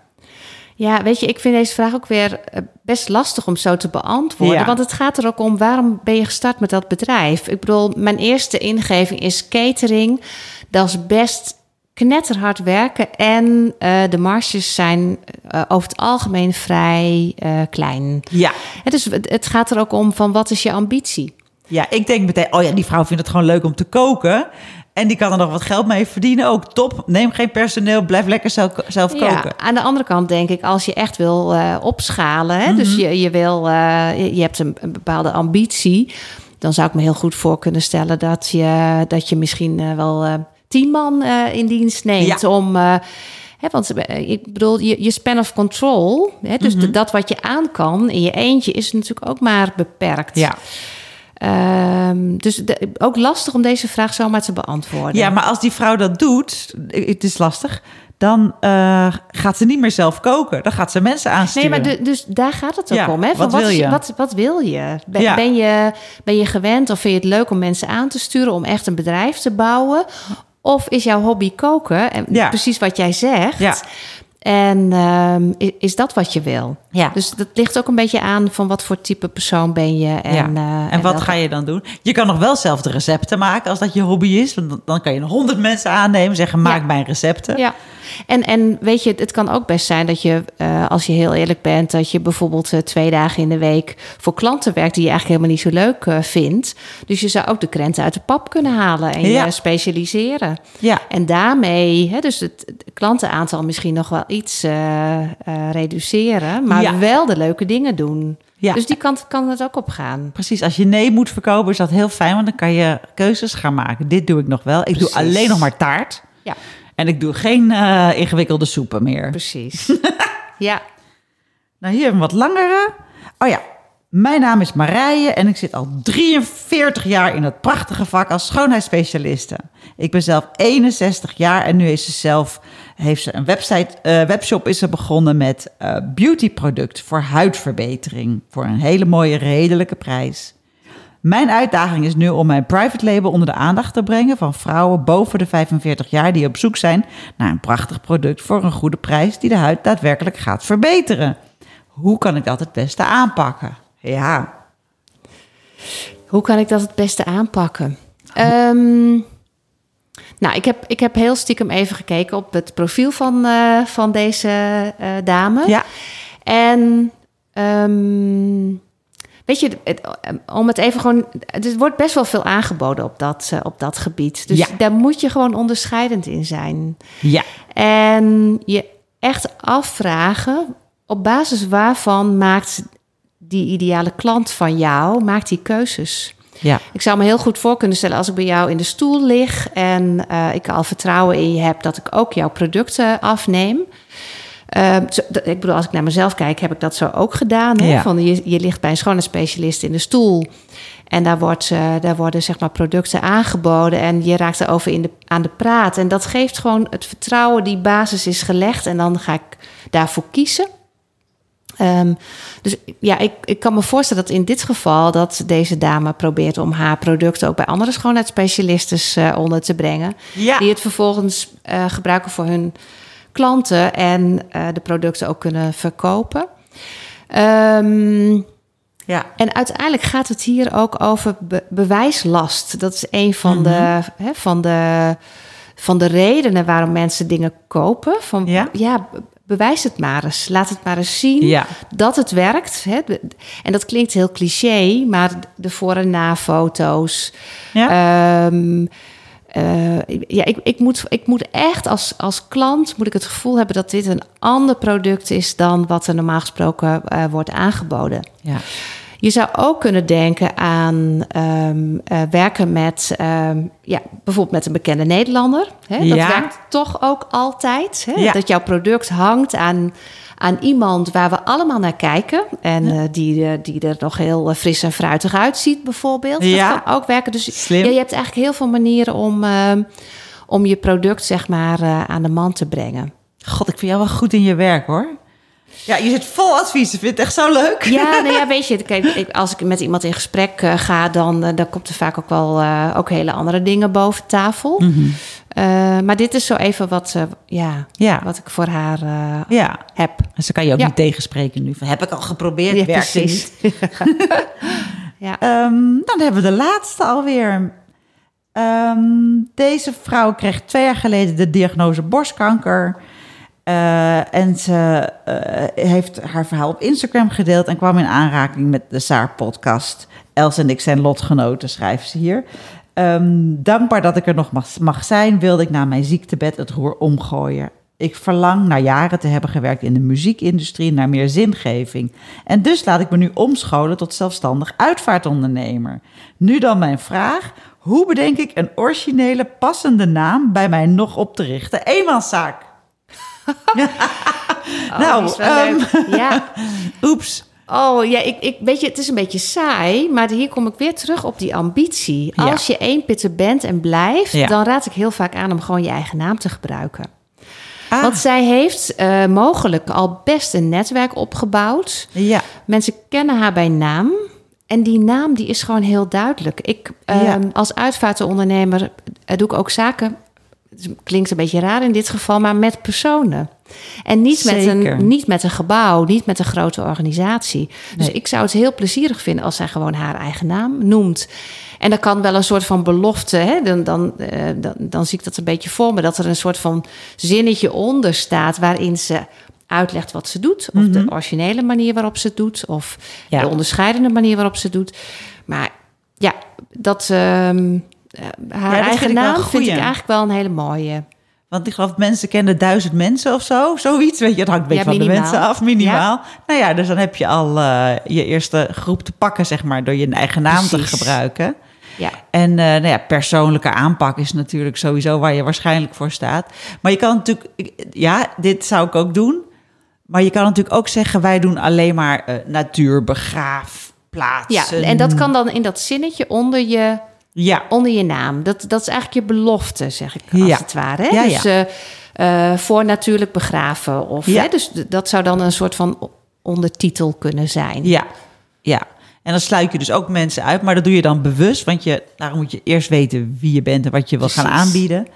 Ja, weet je, ik vind deze vraag ook weer eh, best lastig om zo te beantwoorden. Ja. Want het gaat er ook om, waarom ben je gestart met dat bedrijf? Ik bedoel, mijn eerste ingeving is catering. Dat is best knetterhard werken. En eh, de marges zijn eh, over het algemeen vrij klein. Ja. Het, is, het, het gaat er ook om van, wat is je ambitie? Ja, ik denk meteen, oh ja, die vrouw vindt het gewoon leuk om te koken. En die kan er nog wat geld mee verdienen. Ook top. Neem geen personeel, blijf lekker zelf, zelf koken. Ja, aan de andere kant denk ik, als je echt wil eh, opschalen, hè, dus je, je, wil, eh, je, hebt een, een bepaalde ambitie, dan zou ik me heel goed voor kunnen stellen dat je, dat je misschien eh, wel tien man in dienst neemt Ja. om. Hè, want ik bedoel, je, je span of control, hè, dus de- dat wat je aan kan in je eentje, is natuurlijk ook maar beperkt. Ja. Ehm, dus de- ook lastig om deze vraag zomaar te beantwoorden. ja, maar als die vrouw dat doet, het is lastig, dan eh, gaat ze niet meer zelf koken. Dan gaat ze mensen Nee, aansturen. maar de- dus daar gaat het ook Ja, om. Hè? Van wat wil is je? Wat, wat wil je? Ben, Ja. ben je? ben je gewend of vind je het leuk om mensen aan te sturen om echt een bedrijf te bouwen? Of is jouw hobby koken? En Ja. precies wat jij zegt. Ja. En ehm, i- is dat wat je wil? Ja. Dus dat ligt ook een beetje aan van wat voor type persoon ben je. En, ja. eh, en wat welke- ga je dan doen? Je kan nog wel zelf de recepten maken als dat je hobby is. Want dan- kan je nog honderd mensen aannemen, zeggen maak Ja. mijn recepten. Ja, en, en weet je, het- kan ook best zijn dat je, eh, als je heel eerlijk bent, dat je bijvoorbeeld eh, twee dagen in de week voor klanten werkt die je eigenlijk helemaal niet zo leuk vindt. Dus je zou ook de krenten uit de pap kunnen halen en Ja. je specialiseren. Ja. En daarmee, hè, dus het, het klantenaantal misschien nog wel iets reduceren, maar Ja. wel de leuke dingen doen. Ja. Dus die kant kan het ook op gaan. Precies, als je nee moet verkopen is dat heel fijn, want dan kan je keuzes gaan maken. Dit doe ik nog wel. Ik doe alleen nog maar taart. Ja, En ik doe geen eh, ingewikkelde soepen meer. precies. ja. Nou, hier een wat langere. Oh ja, mijn naam is Marije en ik zit al 43 jaar in het prachtige vak als schoonheidsspecialiste. Ik ben zelf 61 jaar en nu is ze zelf, heeft ze een website, eh, webshop is ze begonnen met eh beautyproduct voor huidverbetering. Voor een hele mooie, redelijke prijs. Mijn uitdaging is nu om mijn private label onder de aandacht te brengen van vrouwen boven de 45 jaar die op zoek zijn naar een prachtig product voor een goede prijs die de huid daadwerkelijk gaat verbeteren. Hoe kan ik dat het beste aanpakken? Ja, Hoe kan ik dat het beste aanpakken? Ehm, nou, ik heb, ik heb heel stiekem even gekeken op het profiel van, eh, van deze eh, dame. ja, En ehm, weet je, het- om het even gewoon. Er wordt best wel veel aangeboden op dat, eh, op dat gebied. Dus Ja. daar moet je gewoon onderscheidend in zijn. ja, En je echt afvragen op basis waarvan maakt die ideale klant van jou, maakt die keuzes. ja, Ik zou me heel goed voor kunnen stellen als ik bij jou in de stoel lig en eh, ik al vertrouwen in je heb dat ik ook jouw producten afneem. Dat- ik bedoel, als ik naar mezelf kijk, heb ik dat zo ook gedaan. Hè? Ja. Van, je, je ligt bij een schoonheidsspecialist in de stoel. En daar, wordt, eh, daar worden zeg maar, producten aangeboden. En je raakt erover in de, aan de praat. En dat geeft gewoon het vertrouwen, die basis is gelegd. En dan ga ik daarvoor kiezen. Ehm, dus ja, ik, ik kan me voorstellen dat in dit geval... dat deze dame probeert om haar producten... ook bij andere schoonheidsspecialisten eh, onder te brengen. Ja. Die het vervolgens eh, gebruiken voor hun klanten... en eh, de producten ook kunnen verkopen. Ehm, Ja. en uiteindelijk gaat het hier ook over be- bewijslast. Dat is een van, de, hè, van, de, van de redenen waarom mensen dingen kopen. Van, Ja. be- bewijs het maar eens. Laat het maar eens zien Ja. dat het werkt. Hè. En dat klinkt heel cliché, maar de voor- en na-foto's. Ja. Ehm, eh, ja, ik, ik, moet, ik moet echt als, als klant moet ik het gevoel hebben dat dit een ander product is dan wat er normaal gesproken eh, wordt aangeboden. ja. Je zou ook kunnen denken aan ehm, eh, werken met, ehm, ja, bijvoorbeeld met een bekende Nederlander. Hè? Dat Ja. werkt toch ook altijd. Hè? Ja. Dat jouw product hangt aan, aan iemand waar we allemaal naar kijken. En eh, die, eh, die er nog heel fris en fruitig uitziet, bijvoorbeeld. Ja. Dat kan ook werken. Dus Slim. Ja, je hebt eigenlijk heel veel manieren om, ehm, om je product zeg maar, aan de man te brengen. God, ik vind jou wel goed in je werk hoor. Ja, je zit vol advies. Ik vind het echt zo leuk. Ja, nou ja, weet je, kijk, als ik met iemand in gesprek eh, ga, dan, eh, dan komt er vaak ook wel eh, ook hele andere dingen boven tafel. Mhm. Maar dit is zo even wat, ja, Ja. wat ik voor haar Ja. heb. En ze kan je ook Ja. niet tegenspreken nu. Van, heb ik al geprobeerd, Ja, precies. niet. Ja. Ehm, dan hebben we de laatste alweer. Ehm, deze vrouw kreeg twee jaar geleden de diagnose borstkanker. Eh, en ze eh, heeft haar verhaal op Instagram gedeeld en kwam in aanraking met de Saar-podcast. Els en ik zijn lotgenoten, schrijft ze hier. Ehm, dankbaar dat ik er nog mag, zijn, wilde ik na mijn ziektebed het roer omgooien. Ik verlang na jaren te hebben gewerkt in de muziekindustrie naar meer zingeving. En dus laat ik me nu omscholen tot zelfstandig uitvaartondernemer. Nu dan mijn vraag: hoe bedenk ik een originele, passende naam bij mijn nog op te richten eenmanszaak? Oh, Nou, leuk. Ja. Oeps. Oh ja, ik, ik, weet je, het is een beetje saai, maar hier kom ik weer terug op die ambitie. Ja. Als je één pitter bent en blijft, Ja. dan raad ik heel vaak aan om gewoon je eigen naam te gebruiken. Ah, Want zij heeft eh, mogelijk al best een netwerk opgebouwd. ja, Mensen kennen haar bij naam. En die naam die is gewoon heel duidelijk. Ik Ja. ehm, als uitvaartondernemer eh, doe ik ook zaken. Het klinkt een beetje raar in dit geval, maar met personen. En niet met, Zeker. een, niet met een gebouw, niet met een grote organisatie. Dus Nee. ik zou het heel plezierig vinden als zij gewoon haar eigen naam noemt. En dan kan wel een soort van belofte, hè? Dan, dan, eh, dan, dan zie ik dat een beetje voor me, dat er een soort van zinnetje onder staat waarin ze uitlegt wat ze doet. Of de originele manier waarop ze het doet, of Ja. de onderscheidende manier waarop ze het doet. Maar ja, dat, ehm, eh, haar Ja, dat vind eigen naam vind ik eigenlijk wel een hele mooie. Want ik geloof mensen kennen duizend mensen of zo. Zoiets, weet je. Het hangt een beetje Ja, van de mensen af, minimaal. Nou ja, dus dan heb je al eh, je eerste groep te pakken, zeg maar, door je eigen naam te gebruiken. Ja. En eh, nou ja, persoonlijke aanpak is natuurlijk sowieso waar je waarschijnlijk voor staat. Maar je kan natuurlijk, ja, dit zou ik ook doen. Maar je kan natuurlijk ook zeggen, wij doen alleen maar eh natuurbegraafplaatsen. Ja, en dat kan dan in dat zinnetje onder je, Ja, onder je naam. Dat, dat is eigenlijk je belofte, zeg ik als Ja. het ware. Hè? Ja, dus ja. eh, eh, voor natuurlijk begraven. Of, Ja. hè? Dus dat zou dan een soort van ondertitel kunnen zijn. ja, ja. En dan sluit je dus ook mensen uit, maar dat doe je dan bewust. Want je, daarom moet je eerst weten wie je bent en wat je wil gaan aanbieden.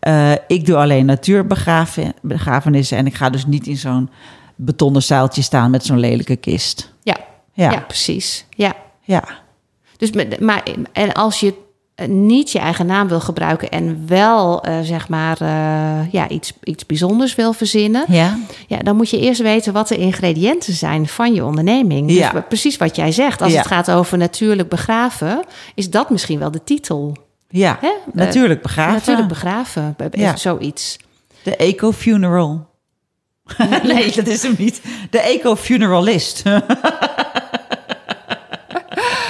Eh, ik doe alleen natuurbegrafenissen en ik ga dus niet in zo'n betonnen zuiltje staan met zo'n lelijke kist. Ja, ja. Ja, precies. Ja. ja. Dus met, maar en als je eh, niet je eigen naam wil gebruiken en wel eh, zeg maar eh, ja, iets, iets bijzonders wil verzinnen, ja. ja, dan moet je eerst weten wat de ingrediënten zijn van je onderneming. Dus Ja. precies wat jij zegt. Als Ja. het gaat over natuurlijk begraven, is dat misschien wel de titel. Ja, Hè? natuurlijk begraven. Natuurlijk begraven, Ja. zoiets. De eco-funeral. nee, dat is hem niet. De eco-funeralist.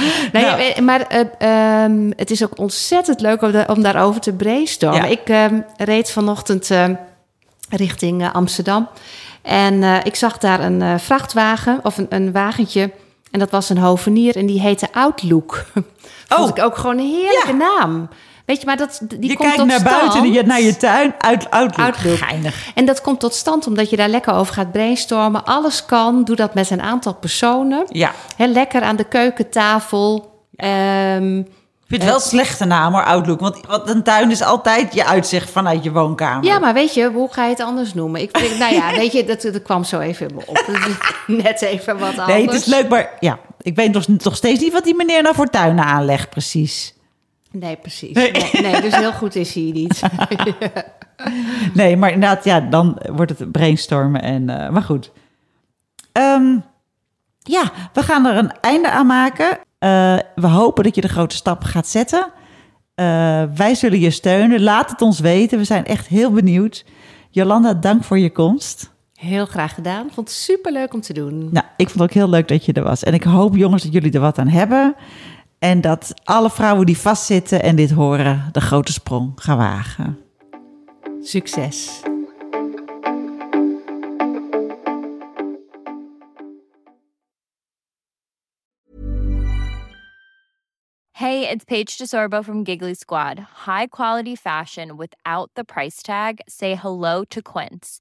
Nee, Nou. eh, maar eh, ehm, het is ook ontzettend leuk om, da- om daarover te brainstormen. Ja. Ik ehm, reed vanochtend ehm, richting eh, Amsterdam. En eh, ik zag daar een eh, vrachtwagen of een, een wagentje. En dat was een hovenier en die heette Outlook. Vond Oh. ik ook gewoon een heerlijke naam. Weet je, maar dat, die je komt kijkt tot naar buiten, je, naar je tuin, uit, Outlook. En dat komt tot stand omdat je daar lekker over gaat brainstormen. Alles kan. Doe dat met een aantal personen. Ja. Hè, lekker aan de keukentafel. Ehm, Ik vind het wel een slechte naam hoor, Outlook. Want, een tuin is altijd je uitzicht vanuit je woonkamer. ja, maar weet je, hoe ga je het anders noemen? Ik, vind- nou ja, weet je, dat, dat kwam zo even in me op. Net even wat anders. Nee, het is leuk, maar ja, ik weet nog, nog steeds niet wat die meneer nou voor tuinen aanlegt, precies. Nee, precies. Nee, nee, dus heel goed is hij niet. Nee, maar inderdaad, ja, dan wordt het brainstormen. En, eh, maar goed. Ehm, ja, we gaan er een einde aan maken. Eh, we hopen dat je de grote stap gaat zetten. Eh, wij zullen je steunen. Laat het ons weten. We zijn echt heel benieuwd. Jolanda, dank voor je komst. Heel graag gedaan. Vond het superleuk om te doen. Nou, ik vond het ook heel leuk dat je er was. En ik hoop, jongens, dat jullie er wat aan hebben. En dat alle vrouwen die vastzitten en dit horen, de grote sprong gaan wagen. Succes. Hey, it's Paige DeSorbo from Giggly Squad. High quality fashion without the price tag. Say hello to Quince.